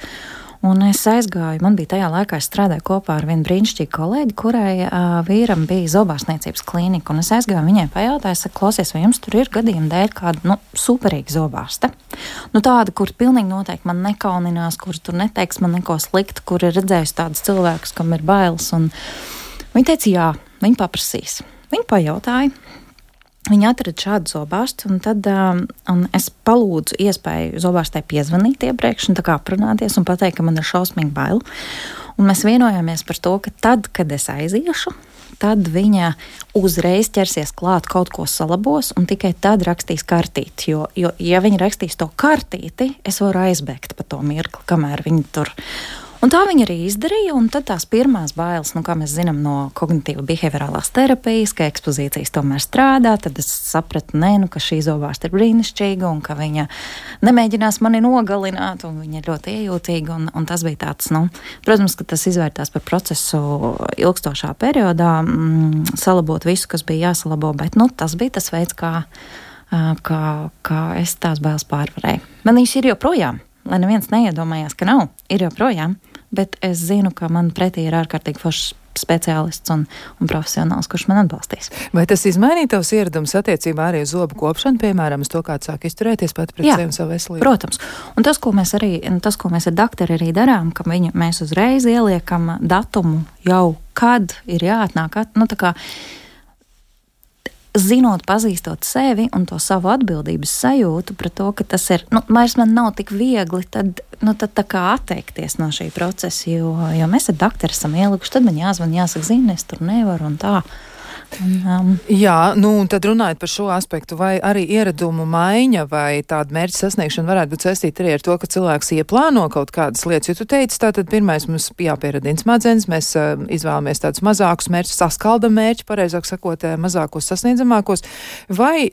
Un es aizgāju, man bija tajā laikā, es strādāju kopā ar vienu brīnišķīgu kolēģi, kurai uh, vīram bija zobārstniecības klīnika. Un es aizgāju viņai pajautāju, saku, klausies, vai jums tur ir gadījuma dēļ kāda nu, superīga zobārsta? Nu, tāda, kur pilnīgi noteikti man nekauninās, kur tur neteiks man neko sliktu, kur ir redzējusi tādus cilvēkus, kam ir bailes. Un viņa teica, jā, viņa paprasīs. Viņa pajautāja, Viņi atrada šādu zobārstu, un tad um, un es palūdzu iespēju zobārstai piezvanīt iepriekš, un tā kā aprunāties un pateikt, ka man ir šausmīgi bail. Un mēs vienojāmies par to, ka tad, kad es aiziešu, tad viņa uzreiz ķersies klāt, kaut ko salabos, un tikai tad rakstīs kartīti. Jo, jo ja viņi rakstīs to kartīti, es varu aizbēgt pa to mirkli, kamēr viņi tur Un tā viņa arī izdarīja, tad tās pirmās bailes, nu, kā mēs zinām no kognitīva behaviorālās terapijas, ka ekspozīcijas tomēr strādā, tad es sapratu, nē, nu, ka šī zobārsta ir brīnišķīga un ka viņa nemēģinās mani nogalināt, un viņa ir ļoti iejūtīga, un, un tas bija tāds, nu, protams, ka tas izvērtās par procesu ilgstošā periodā, mm, salabot visu, kas bija jāsalabo, bet, nu, tas bija tas veids, kā, kā, kā es tās bailes pārvarēju. Man viņas ir joprojām lai neviens neiedomājās, ka nav, ir joprojām bet es zinu, ka man pretī ir ārkārtīgi foršs speciālists un, un profesionāls, kurš man atbalstīs. Vai tas izmainīja tavus ieradumus attiecībā arī uz zobu kopšanu, piemēram, uz to, kā sāk izturēties pat pret Jā, sevi un savu veselību? Protams. Un tas, ko mēs arī, tas, ko mēs ar doktoru arī darām, ka viņu mēs uzreiz ieliekam datumu jau, kad ir jāatnāk. At, nu, zinot, pazīstot sevi un to savu atbildības sajūtu par to, ka tas ir, nu, vairs man nav tik viegli, tad, nu, tad tā kā atteikties no šī procesa, jo, jo mēs ar doktoru esam ielikuši, tad man jāzvan, jāsaka, zini, es tur nevaru un tā. Un, um, Jā, nu un tad runājot par šo aspektu, vai arī ieradumu maiņa vai tāda mērķa sasniegšana varētu būt saistīta arī ar to, ka cilvēks ieplāno kaut kādas lietas. Jo tu teici, tātad pirmais mums jāpieradina smadzenes, mēs uh, izvēlamies tādus mazākus mērķus, saskaldam mērķi, pareizāk sakot, uh, mazākos sasniedzamākos. Vai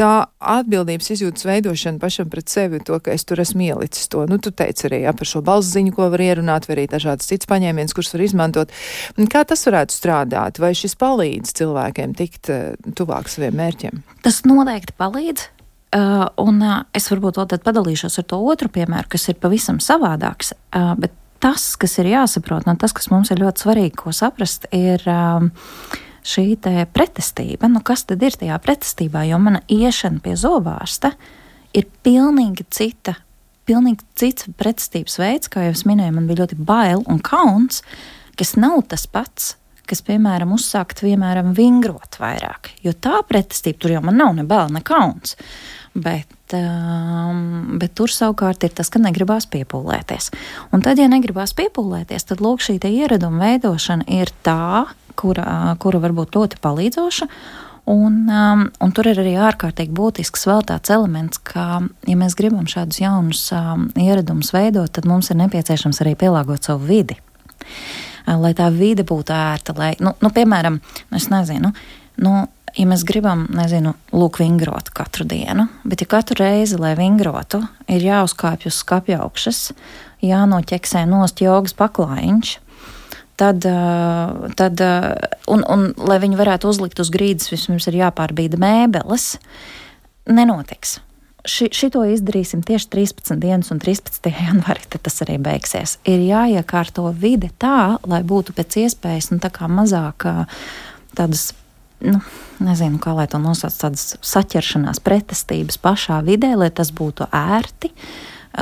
tā atbildības izjūtas veidošana pašam pret sevi, to, ka es tur esmu ielicis to. Nu, tu teici arī ja, par šo balss ziņu, ko var ierunāt, vai arī dažādas citas paņēmienas, kurus var izmantot. Kā tas varētu strādāt? Vai šis palīdz cilvēkiem tikt uh, tuvāk saviem mērķiem? Tas noteikti palīdz. Uh, un uh, es varbūt tad padalīšos ar to otru piemēru, kas ir pavisam savādāks. Uh, bet tas, kas ir jāsaprot, un tas, kas mums ir ļoti svarīgi, ko saprast, ir. Uh, šī pretestība. Nu, kas tad ir tajā pretestībā? Jo mana iešana pie zobārsta ir pilnīgi cita. Pilnīgi cits pretestības veids, kā jau es minēju, man bija ļoti bail un kauns, kas nav tas pats, kas, piemēram, uzsākt, piemēram, vingrot vairāk. Jo tā pretestība tur jau man nav ne bail, ne kauns. Bet, um, bet tur savukārt ir tas, ka negribās piepūlēties. Un tad, ja negribās piepūlēties, tad lūk, šī ieraduma veidošana ir tā, kura, kura var būt ļoti palīdzoša. Un, um, un tur ir arī ārkārtīgi būtisks vēl tāds elements, ka, ja mēs gribam šādus jaunus um, ieradumus veidot, tad mums ir nepieciešams arī pielāgot savu vidi. Lai tā vide būtu ērta, lai, nu, nu piemēram, es nezinu, nu, ja mēs gribam, nezinu, lūk, vingrot katru dienu, bet ja katru reizi, lai vingrotu, ir jāuzkāpj uz skapja augšas, jānoķeksē nost jogas paklājiņš, tad, tad un, un, lai viņi varētu uzlikt uz grīdas, vispirms ir jāpārbīda mēbeles, nenotiks. ši, šito izdarīsim tieši 13 dienas, un 13. janvārī tas arī beigsies. Ir jāiekārto vide tā, lai būtu pēc iespējas nu, mazāk tādas. Nu, nezinu, kā lai to nosauc, tādas saķeršanās, pretestības pašā vidē, lai tas būtu ērti,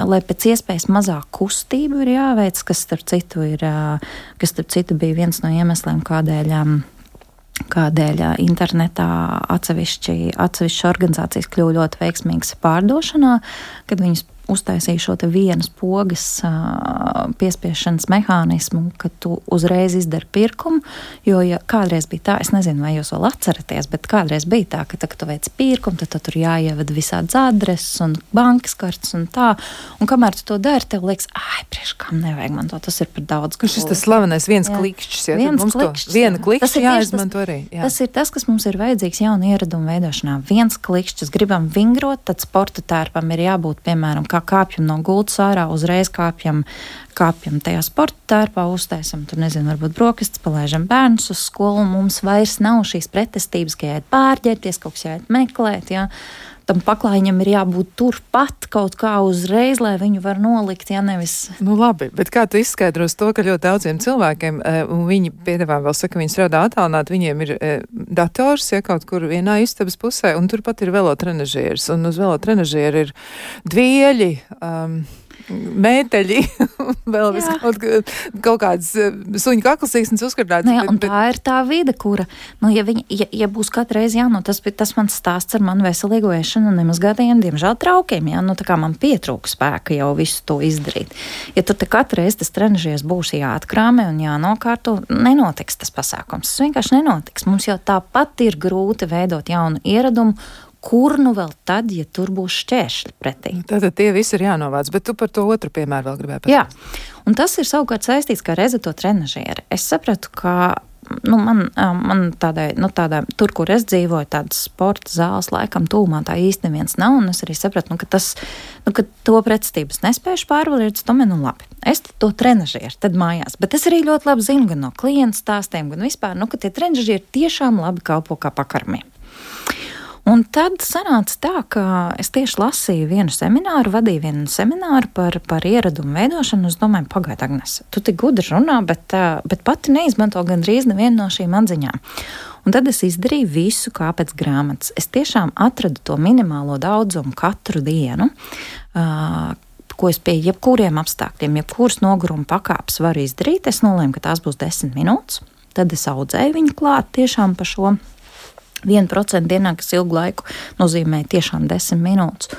lai pēc iespējas mazāk kustību ir jāveic, kas, starp citu, ir, kas, starp citu bija viens no iemesliem, kādēļ kādēļ internetā atsevišķi, atsevišķi organizācijas kļuva ļoti veiksmīgas pārdošanā, kad viņas uztaisīju šo vienas pogas piespiešanas mehānismu, ka tu uzreiz izdari pirkumu. Jo ja kādreiz bija tā, es nezinu, vai jūs vēl atceraties, bet kādreiz bija tā, ka, tā, tu veic pirkumu, tad, tur jāievada visādas adreses un bankas kartes un tā. Un kamēr tu to dari, tev liekas, ah, priekš kam nevajag man to, tas ir par daudz. Kurš ir tas slavenais viens jā. klikšķis? Ja, viens klikšķis. Viena klikšķis jāizmanto arī. Jā. Tas ir tas, kas mums ir vajadzīgs jaunu ieradumu veidošanā. Viens klikšķis, gribam vingrot, tad sporta tērpam ir jābūt, piemēram, kā kā kāpjam no gultas ārā, uzreiz kāpjam, kāpjam tajā sporta tērpā, uztaisam tur, nezinu, varbūt brokastis, palaižam bērnus uz skolu, mums vairs nav šīs pretestības, ka jāiet pārģērties, kaut kas jāiet meklēt. Jā. Tam paklājiņam ir jābūt turpat kaut kā uzreiz, lai viņu var nolikt, ja nevis. Nu, labi, bet kā tu izskaidros to, ka ļoti daudziem cilvēkiem, un viņi piedāvā vēl saka, viņi strādā attālināt, viņiem ir dators, ja kaut kur vienā istabas pusē, un turpat ir velotrenažieris, un uz velotrenažieri ir dvieļi. Um, mēteļi, vēl kaut, kaut kādas eh, suņu kaklasīksnes uzkartāts. Nu jā, un bet, tā ir tā vide, kura, nu, ja, viņi, ja, ja būs katru reizi, jā, nu, tas tas mans stāsts ar manu veselīgo ēšanu un nemazgātajiem, diemžēl, traukiem, jā, nu, tā kā man pietrūka spēka jau visu to izdarīt. Ja te katru reizi tas trenižies būs jāatkrāmē un jānokārto, nenotiks tas pasākums. Tas vienkārši nenotiks. Mums jau tāpat ir grūti veidot jaunu ieradumu kur nu vēl tad, ja tur būs šķēršļi pretī. Tātad tie visi ir jānovāc, bet tu par to otru piemēru vēl gribēji pateikt. Jā, un tas ir savukārt saistīts ar rezeto trenažieri. Es sapratu, ka nu, man, man tādai, nu, tādai, tur, kur es dzīvoju, tādas sporta zāles laikam tūmā tā īsti neviens nav. Es arī sapratu, nu, ka, tas, nu, ka to pretestības nespēju pārvarēt. Tomēr, nu, labi, es to trenažieru tad mājās. Bet es arī ļoti labi zinu gan no klienta stāstiem, gan vispār, nu, ka tie trenažieri tiešām labi kalpo kā pakarmiem. Un tad sanāca tā, ka es tieši lasīju vienu semināru, vadīju vienu semināru par, par ieradumu veidošanu. Es domāju, pagaidi, Agnes, tu tik gudri runā, bet, bet pati neizmanto gandrīz nevienu no šīm atziņām. Un tad es izdarīju visu kā pēc grāmatas. Es tiešām atradu to minimālo daudzumu katru dienu. Uh, ko es pie jebkuriem apstākļiem, jebkuras noguruma pakāpes varu izdarīt. Es nolēmu, ka tās būs desmit minūtes. Tad es audzēju viņu klāt tiešām pa šo 1% dienā, kas ilgu laiku nozīmē tiešām 10 minūtes.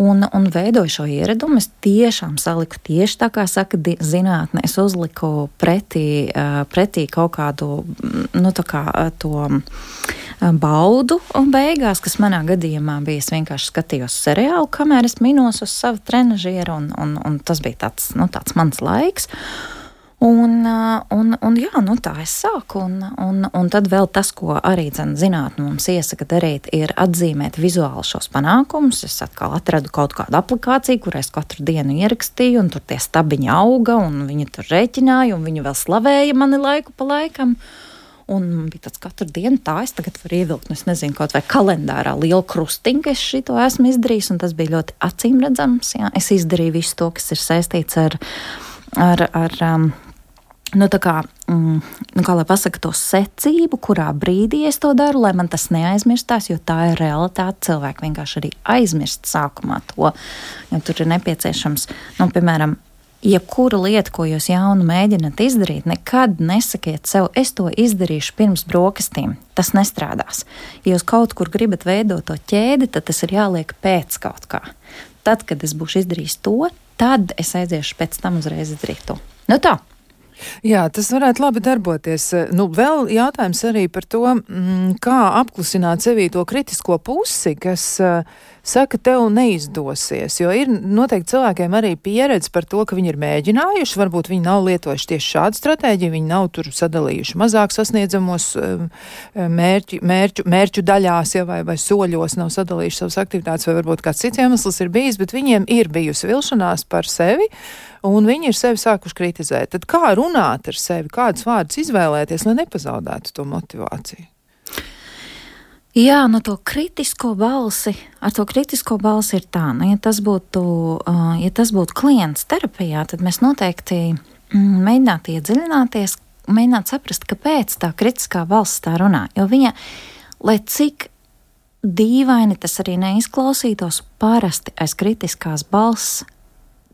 Un, un veidoju šo ieradumu. Es tiešām saliku tieši tā, kā saka zinātnē. Es uzliku pretī, pretī kaut kādu nu, kā, to baudu beigās, kas manā gadījumā bija. Es vienkārši skatījos seriālu, kamēr es minos uz savu trenižieru, un, un, un tas bija tāds, nu, tāds mans laiks. Un, un, un jā, nu tā es sāku. Un, un, un tad vēl tas, ko arī zinātnē mums iesaka darīt, ir atzīmēt vizuāli šos panākumus. Es atkal atradu kaut kādu aplikāciju, kur es katru dienu ierakstīju, un tur tie stabiņi auga, un viņi tur rēķināja, un viņi vēl slavēja mani laiku pa laikam. Un bija tāds katru dienu, tā es tagad varu ievilkt, nu, nezinu, kaut vai kalendārā lielu krustiņu, ka es šo esmu izdarījis, tas bija ļoti acīm redzams. Jā. Es izdarīju visu to, kas ir saistīts ar, ar, ar um, nu, kā, mm, nu, kā lai pasakā, to secību, kurā brīdī es to daru, lai man tas neaizmirstās, jo tā ir realitāte. Cilvēki vienkārši arī aizmirst sākumā to, jo tur ir nepieciešams, nu, piemēram, jebkura lieta, ko jūs jaunu mēģināt izdarīt, nekad nesakiet sev, es to izdarīšu pirms brokastīm. Tas nestrādās. Ja jūs kaut kur gribat veidot to ķēdi, tad tas ir jāliek pēc kaut kā. Tad, kad es būšu izdarījis to, tad es aiziešu pēc tam uzreiz izdarīt to. Nu tā. Jā, tas varētu labi darboties. Nu, vēl jautājums arī par to, mm, kā apklusināt sevī to kritisko pusi, kas uh, saka, tev neizdosies. Jo ir noteikti cilvēkiem arī pieredze par to, ka viņi ir mēģinājuši, varbūt viņi nav lietojuši tieši šādu stratēģiju, viņi nav tur sadalījuši mazāk sasniedzamos um, mērķu, mērķu, mērķu daļās ja, vai, vai soļos, nav sadalījuši savas aktivitātes, vai varbūt kāds cits iemesls ir bijis, bet viņiem ir bijusi vilšanās par sevi. Un viņi ir sevi sākuši kritizēt. Tad kā runāt ar sevi, kādus vārdus izvēlēties, lai nepazaudētu to motivāciju? Jā, no to kritisko balsi, ar to kritisko balsi ir tā, nu, ja tas būtu, uh, ja tas būtu klients terapijā, tad mēs noteikti mm, mēģinātu iedziļināties, mēģināt saprast, kāpēc tā kritiskā balss tā runā. Jo viņa, lai cik dīvaini tas arī neizklausītos, parasti aiz kritiskās balss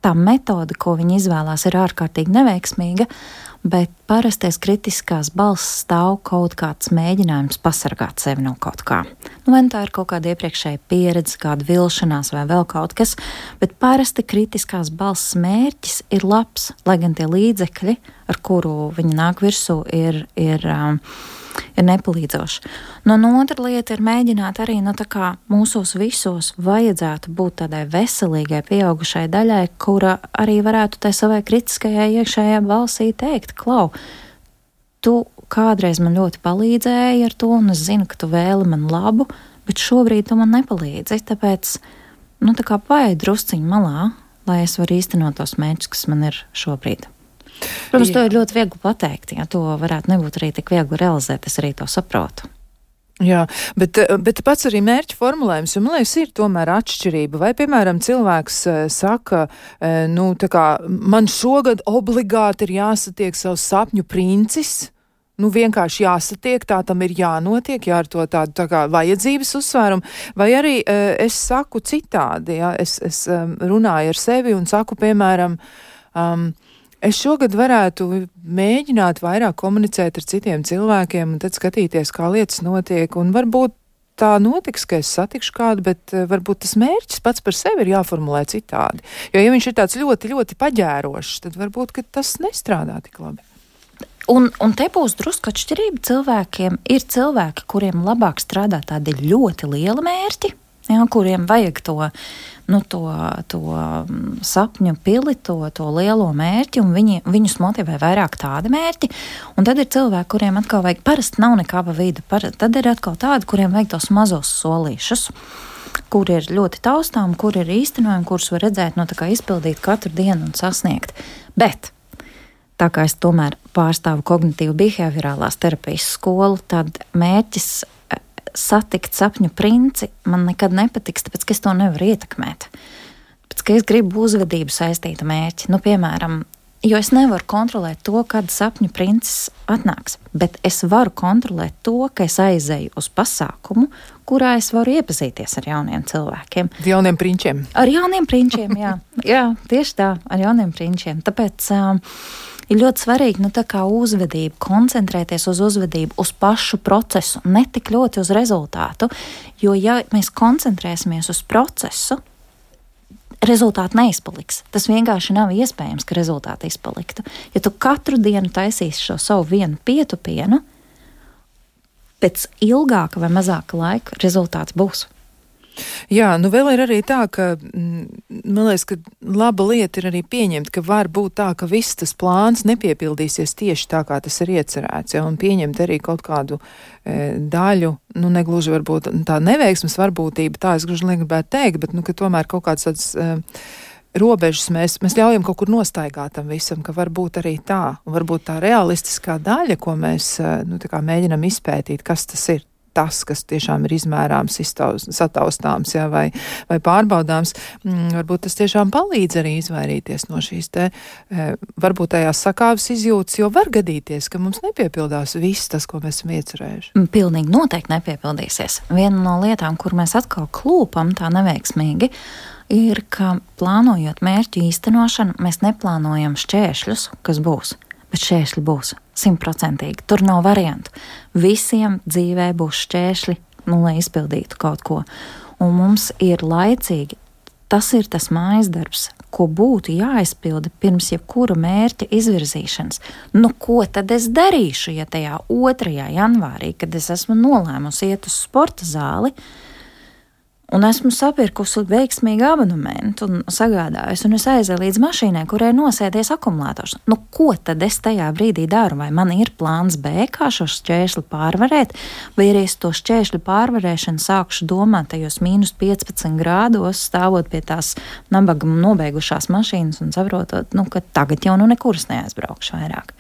tā metode, ko viņi izvēlās, ir ārkārtīgi neveiksmīga, bet parastais kritiskās balss stāv kaut kāds mēģinājums pasargāt sevi no kaut kā. Nu, vai nu tā ir kaut kāda iepriekšēja pieredze, kāda vilšanās vai vēl kaut kas, bet parasti kritiskās balss mērķis ir labs, lai gan tie līdzekļi, ar kuru viņi nāk virsū, ir. ir um, ir nepalīdzoši. Nu, no otra lieta ir mēģināt arī nu, mūsos visos vajadzētu būt tādai veselīgai, pieaugušai daļai, kura arī varētu tai savai kritiskajai iekšējai balsī teikt, klau, tu kādreiz man ļoti palīdzēji ar to, un es zinu, ka tu vēli man labu, bet šobrīd tu man nepalīdzi. Tāpēc, nu, tā kā paēd drusciņu malā, lai es varu īstenot tos mērķus, kas man ir šobrīd. Protams, Jā. to ir ļoti viegli pateikt. Ja to varētu nebūt arī tik viegli realizēt, es arī to saprotu. Jā, bet, bet pats arī mērķa formulējums, man liekas, ir tomēr atšķirība. Vai, piemēram, cilvēks uh, saka, uh, nu, tā kā man šogad obligāti ir jāsatiek savs sapņu princis. Nu, vienkārši jāsatiek, tā tam ir jānotiek, jā, ar to tādu tā kā vajadzības uzsvērumu. Vai arī uh, es saku citādi, jā, es, es runāju ar sevi un saku, piemēram, um, Es šogad varētu mēģināt vairāk komunicēt ar citiem cilvēkiem un tad skatīties, kā lietas notiek. Un varbūt tā notiks, ka es satikšu kādu, bet uh, varbūt tas mērķis pats par sevi ir jāformulē citādi. Jo, ja viņš ir tāds ļoti, ļoti paģērošs, tad varbūt tas nestrādā tik labi. Un, un te būs drusku atšķirība cilvēkiem. Ir cilvēki, kuriem labāk strādā tādi ļoti lieli mērķi, ja, kuriem vajag to nu, to, to mm, sapņu pili, to, to lielo mērķi, un viņi, viņus motivē vairāk tādi mērķi. Un tad ir cilvēki, kuriem atkal vajag, parasti nav nekā pa vidu, par, tad ir atkal tādi, kuriem vajag tos mazos solīšus kur ir ļoti taustām, kur ir īstenojumi, kurus var redzēt, no tā kā izpildīt katru dienu un sasniegt. Bet tā kā es tomēr pārstāvu kognitīvu behaviorālās terapijas skolu, tad mērķis satikt sapņu princi man nekad nepatiks, tāpēc ka es to nevaru ietekmēt. Tāpēc, ka es gribu uzvedību saistītu mērķi. Nu, piemēram, jo es nevaru kontrolēt to, kad sapņu princis atnāks, bet es varu kontrolēt to, ka es aizēju uz pasākumu, kurā es varu iepazīties ar jauniem cilvēkiem. Ar jauniem prinčiem. Ar jauniem prinčiem, jā. jā, tieši tā, ar jauniem prinčiem. Tāpēc um, ir ļoti svarīgi nu, uzvedība, koncentrēties uz uzvedību, uz pašu procesu, ne tik ļoti uz rezultātu. Jo, ja mēs koncentrēsimies uz procesu, rezultāti neizpaliks. Tas vienkārši nav iespējams, ka rezultāti izpaliktu. Ja tu katru dienu taisīsi šo savu vienu pietupienu, pēc ilgāka vai mazāka laika rezultāts būs. Jā, nu vēl ir arī tā, ka mm, man liekas, ka laba lieta ir arī pieņemt, ka var būt tā, ka viss tas plāns nepiepildīsies tieši tā, kā tas ir iecerēts, ja, un pieņemt arī kaut kādu e, daļu, nu negluži varbūt tā neveiksmas varbūtība, tā es gluži negribētu teikt, bet, nu, ka tomēr kaut kāds tāds. E, robežas mēs, mēs ļaujam kaut kur nostaigāt tam visam, ka varbūt arī tā, varbūt tā realistiskā daļa, ko mēs e, nu, mēģinam izpētīt, kas tas ir tas, kas tiešām ir izmērāms, iztaus, sataustāms ja, vai, vai pārbaudāms, mm, varbūt tas tiešām palīdz arī izvairīties no šīs te e, varbūt tajās sakāves izjūtas, jo var gadīties, ka mums nepiepildās viss tas, ko mēs esam iecerējuši. Mm, pilnīgi noteikti nepiepildīsies. Viena no lietām, kur mēs atkal klūpam tā neveiksmīgi, ir, ka plānojot mērķu īstenošanu, mēs neplānojam šķēršļus, kas būs bet šķēršļi būs simtprocentīgi. Tur nav variantu. Visiem dzīvē būs šķēršļi, nu, lai izpildītu kaut ko. Un mums ir laicīgi, tas ir tas mājas darbs, ko būtu jāizpilda pirms jebkura mērķa izvirzīšanas. Nu, ko tad es darīšu, ja tajā 2. janvārī, kad es esmu nolēmusi iet uz sporta zāli, uh, Un esmu sapirkusi veiksmīgu abonementu un sagādājusi, un es aizēju līdz mašīnai, kurai nosēdies akumulators. Nu, ko tad es tajā brīdī daru? Vai man ir plāns B, kā šo šķērsli pārvarēt, vai arī es to šķēršļu pārvarēšanu sākšu domāt tajos mīnus 15 grādos, stāvot pie tās nabaga nobeigušās mašīnas un saprotot, nu, ka tagad jau nu nekuras neaizbraukšu vairāk.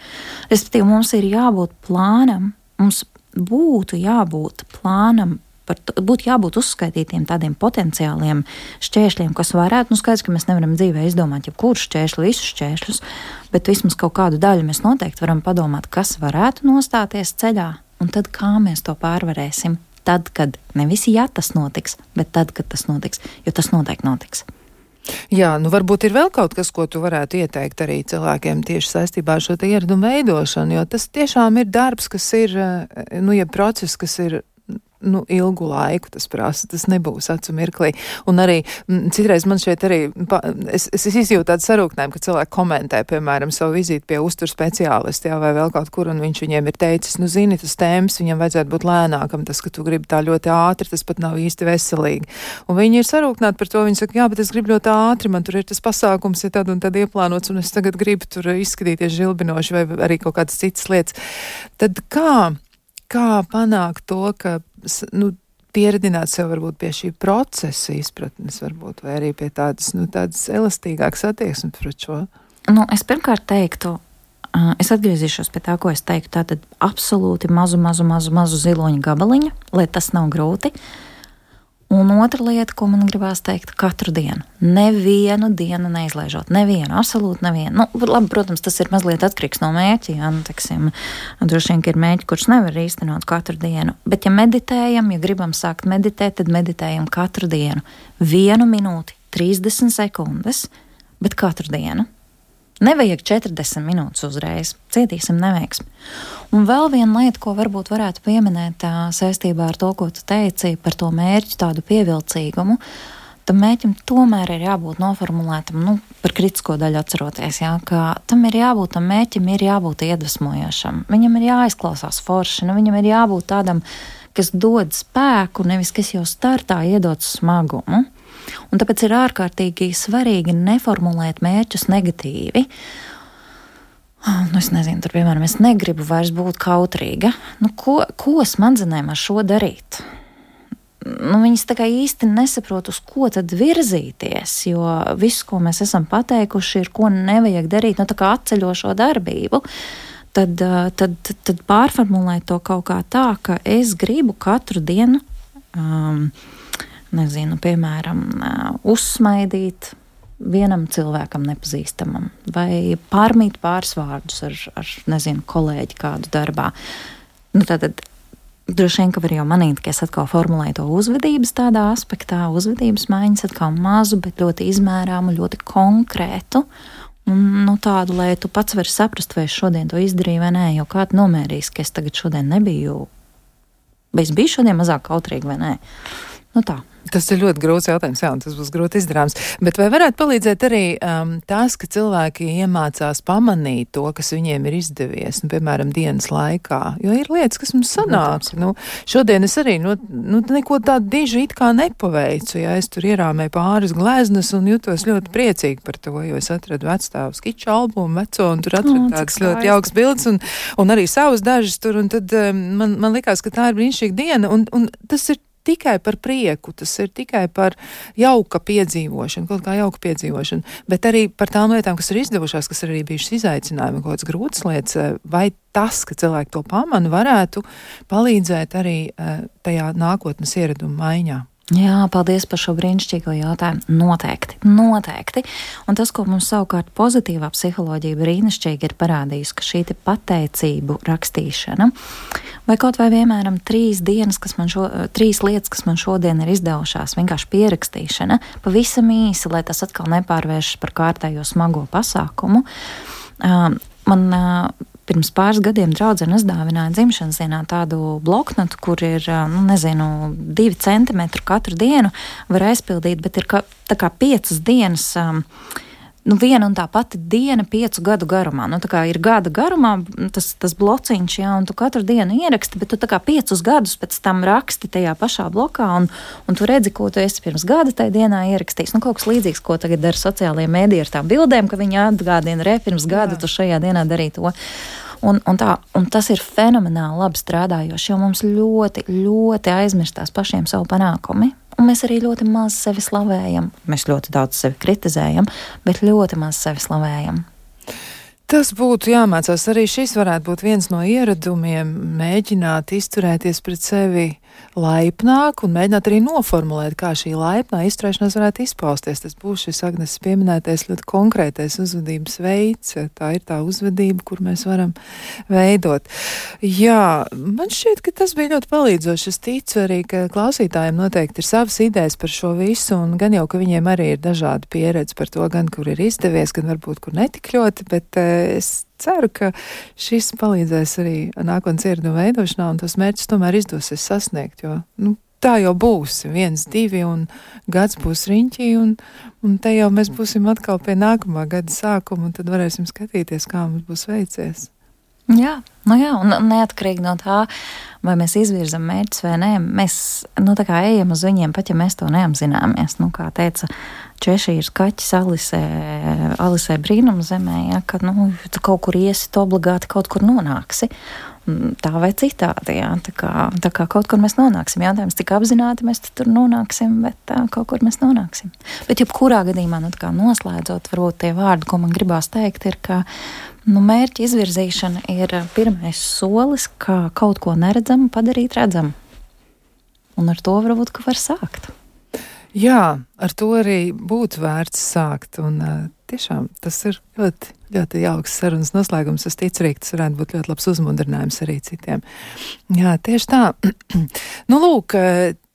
Respektīvi, mums ir jābūt plānam, mums būtu jābūt plānam par, būtu jābūt uzskaitītiem tādiem potenciāliem šķēršļiem, kas varētu, nu skaidrs, ka mēs nevaram dzīvē izdomāt jebkuru šķēršļu, visus šķēršļus, bet vismaz kaut kādu daļu mēs noteikti varam padomāt, kas varētu nostāties ceļā, un tad kā mēs to pārvarēsim. Tad, kad nevis ja tas notiks, bet tad, kad tas notiks, jo tas noteikti notiks. Jā, nu varbūt ir vēl kaut kas, ko tu varētu ieteikt arī cilvēkiem tieši saistībā ar šo ieradumu veidošanu, jo tas tiešām ir darbs, kas ir, eh, nu, ja process, kas ir nu, ilgu laiku tas prasa. Tas nebūs acu mirklī. Un arī m, citreiz man šeit arī, pa, es, es izjūtu tādu sarūknējumu, ka cilvēki komentē, piemēram, savu vizīti pie uztur speciālista, jā, vai vēl kaut kur, un viņš viņiem ir teicis, nu, zini, tas tēmas viņam vajadzētu būt lēnākam, tas, ka tu gribi tā ļoti ātri, tas pat nav īsti veselīgi. Un viņi ir sarūknēti par to, viņi saka, jā, bet es gribu ļoti ātri, man tur ir tas pasākums, ir tad un tad ieplānots, un es tagad gribu tur izskatīties žilbinoši vai arī kaut kādas citas lietas. Tad kā? Kā panākt to, ka nu, pieredzināt sev varbūt pie šī procesa izpratnes, varbūt, vai arī pie tādas, nu, tādas elastīgākas attieksmes pret šo? Nu, es pirmkārt teiktu, es atgriezīšos pie tā, ko es teiktu. Tātad absolūti mazu, mazu, mazu, mazu ziloņu gabaliņu, lai tas nav grūti. Uh, Un otra lieta, ko man gribās teikt, katru dienu. Nevienu dienu neizlaižot. Nevienu, absolūti nevienu. Nu, labi, protams, tas ir mazliet atkarīgs no mērķa. Jā, nu, teksim, droši vien ir mērķi, kurus nevar īstenot katru dienu. Bet, ja meditējam, ja gribam sākt meditēt, tad meditējam katru dienu. Vienu minūti, 30 sekundes, bet katru dienu. Nevajag 40 minūtes uzreiz, cietīsim neveiksmi. Un vēl viena lieta, ko varbūt varētu pieminēt tā, saistībā ar to, ko tu teici par to mērķu, tādu pievilcīgumu. Tam mērķim tomēr ir jābūt noformulētam, nu, par kritisko daļu atceroties, jā, ka tam ir jābūt, tam mērķim ir jābūt iedvesmojošam. Viņam ir jāizklausās forši, nu, viņam ir jābūt tādam, kas dod spēku, nevis kas jau startā iedod smagumu. Un tāpēc ir ārkārtīgi svarīgi neformulēt mērķus negatīvi. Nu, es nezinu, tur, piemēram, es negribu vairs būt kautrīga. Nu, ko, ko smadzenēm ar šo darīt? Nu, viņas tā kā īsti nesaprot, uz ko tad virzīties, jo viss, ko mēs esam pateikuši, ir, ko nevajag darīt, nu, tā kā atceļošo darbību. Tad, tad, tad pārformulēt to kaut kā tā, ka es gribu katru dienu um, nezinu, piemēram, uzsmaidīt vienam cilvēkam nepazīstamam, vai pārmīt pāris vārdus ar, ar nezinu, kolēģi kādu darbā. Nu, tad, Droši vien, ka var jau manīt, ka es atkal formulēju to uzvedības tādā aspektā, uzvedības maiņas atkal mazu, bet ļoti izmērāmu, ļoti konkrētu. Un, nu, tādu, lai tu pats vari saprast, vai es šodien to izdarīju vai nē, jo kāds nomērīs, ka es tagad šodien nebiju, vai es biju šodien mazāk kautrīga vai nē. Nu, tā. Tas ir ļoti grūts jautājums, jā, un tas būs grūti izdarāms. Bet vai varētu palīdzēt arī um, tas, ka cilvēki iemācās pamanīt to, kas viņiem ir izdevies, nu, piemēram, dienas laikā? Jo ir lietas, kas mums sanāk. Nu, šodien es arī nu, nu, neko tādu dižu it kā nepaveicu. Ja es tur ierāmēju pāris gleznas un jutos ļoti priecīgi par to, jo es atradu vecstāvu skiču albumu veco un tur atradu oh, tādas ļoti jauks bildes un, un arī savus dažas tur. Un tad um, man, man likās, ka tā ir brīnišķīga diena un, un tas ir tikai par prieku, tas ir tikai par jauka piedzīvošanu, kaut kā jauka piedzīvošanu, bet arī par tām lietām, kas ir izdevušās, kas ir arī bijušas izaicinājumi, kaut kādas grūtas lietas, eh, vai tas, ka cilvēki to pamana, varētu palīdzēt arī eh, tajā nākotnes ieraduma maiņā. Jā, paldies par šo brīnišķīgo jautājumu. Noteikti, noteikti. Un tas, ko mums savukārt pozitīvā psiholoģija brīnišķīgi ir parādījusi, ka šī pateicību rakstīšana, vai kaut vai piemēram trīs dienas, kas man šo, trīs lietas, kas man šodien ir izdevušās, vienkārši pierakstīšana, pavisam īsi, lai tas atkal nepārvēršas par kārtējo smago pasākumu. Man Pirms pāris gadiem draudzene uzdāvināja dzimšanas dienā tādu bloknotu, kur ir, nu, nezinu, divi centimetri katru dienu var aizpildīt, bet ir ka, tā kā piecas dienas. Um, nu, viena un tā pati diena, piecu gadu garumā. Nu, tā kā ir gada garumā tas, tas blociņš, jā, un tu katru dienu ieraksti, bet tu tā kā piecus gadus pēc tam raksti tajā pašā blokā, un, un tu redzi, ko tu esi pirms gada tajā dienā ierakstījis. Nu, kaut kas līdzīgs, ko tagad dara sociālajie mēdī ar tām bildēm, ka viņi atgādina, re, pirms gada jā. tu šajā dienā darīji to. Un, un, tā, un tas ir fenomenāli labi strādājoši, jo mums ļoti, ļoti aizmirstās pašiem savu panākumu. Un mēs arī ļoti maz sevi slavējam. Mēs ļoti daudz sevi kritizējam, bet ļoti maz sevi slavējam. Tas būtu jāmācās. Arī šis varētu būt viens no ieradumiem, mēģināt izturēties pret sevi laipnāk un mēģināt arī noformulēt, kā šī laipnā izturēšanās varētu izpausties. Tas būs šis Agnes pieminētais ļoti konkrētais uzvedības veids. Tā ir tā uzvedība, kur mēs varam veidot. Jā, man šķiet, ka tas bija ļoti palīdzoši. Es ticu arī, ka klausītājiem noteikti ir savas idejas par šo visu, un gan jau, ka viņiem arī ir dažādi pieredze par to, gan kur ir izdevies, gan varbūt kur netik ļoti, bet uh, es ceru, ka šis palīdzēs arī nākotnes ieraduma veidošanā, un tos mērķus tomēr izdosies sasniegt, jo, nu, tā jau būs. viens, divi, un gads būs riņķī, un, un te jau mēs būsim atkal pie nākamā gada sākuma, un tad varēsim skatīties, kā mums būs veicies. Jā, nu jā, un neatkarīgi no tā, vai mēs izvirzam mērķus vai nē, mēs nu, ejam uz viņiem, pat ja mēs to neapzināmies. Nu, kā teica Češīras kaķis Alisē, Alisē brīnuma zemē, ja, ka nu, tu kaut kur iesi, tu obligāti kaut kur nonāksi. Tā vai citādi, jā, tā kā, tā kā kaut kur mēs nonāksim. Jautājums, cik apzināti mēs tur nonāksim, bet tā, kaut kur mēs nonāksim. Bet, jebkurā gadījumā, nu, noslēdzot, varbūt tie vārdi, ko man gribās teikt, ir, ka Nu, mērķa izvirzīšana ir pirmais solis, kā kaut ko neredzamu padarīt redzamu. Un ar to varbūt var sākt. Jā, ar to arī būtu vērts sākt. Un, tiešām tas ir ļoti, ļoti jauks sarunas noslēgums. Es ticu, ka tas varētu būt ļoti labs uzmundrinājums arī citiem. Jā, tieši tā. nu, lūk,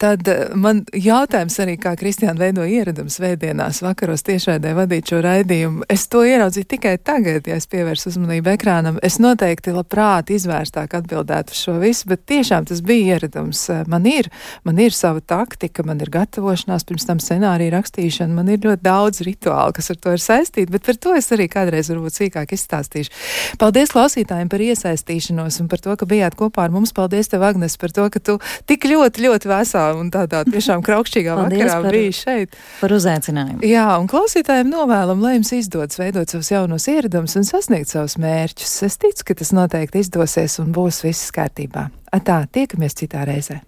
Tad eh, man jautājums arī, kā Kristiāna veido ieradums vēdienās vakaros tiešraidē vadīt šo raidījumu. Es to ieraudzīju tikai tagad, ja es pievērsu uzmanību ekrānam. Es noteikti labprāt izvērstāk atbildētu uz šo visu, bet tiešām tas bija ieradums. Eh, man ir, man ir sava taktika, man ir gatavošanās, pirms tam scenārija rakstīšana, man ir ļoti daudz rituālu, kas ar to ir saistīti, bet par to es arī kādreiz varbūt sīkāk izstāstīšu. Paldies klausītājiem par iesaistīšanos un par to, ka bijāt kopā ar mums. Paldies tev, Agnes, par to, ka tu tik ļoti, ļoti vesā un tādā tiešām kraukšķīgā vakarā par, bija šeit. Par uzaicinājumu. Jā, un klausītājiem novēlam, lai jums izdodas veidot savus jaunos ieradumus un sasniegt savus mērķus. Es ticu, ka tas noteikti izdosies un būs viss kārtībā. Atā, tiekamies citā reizē.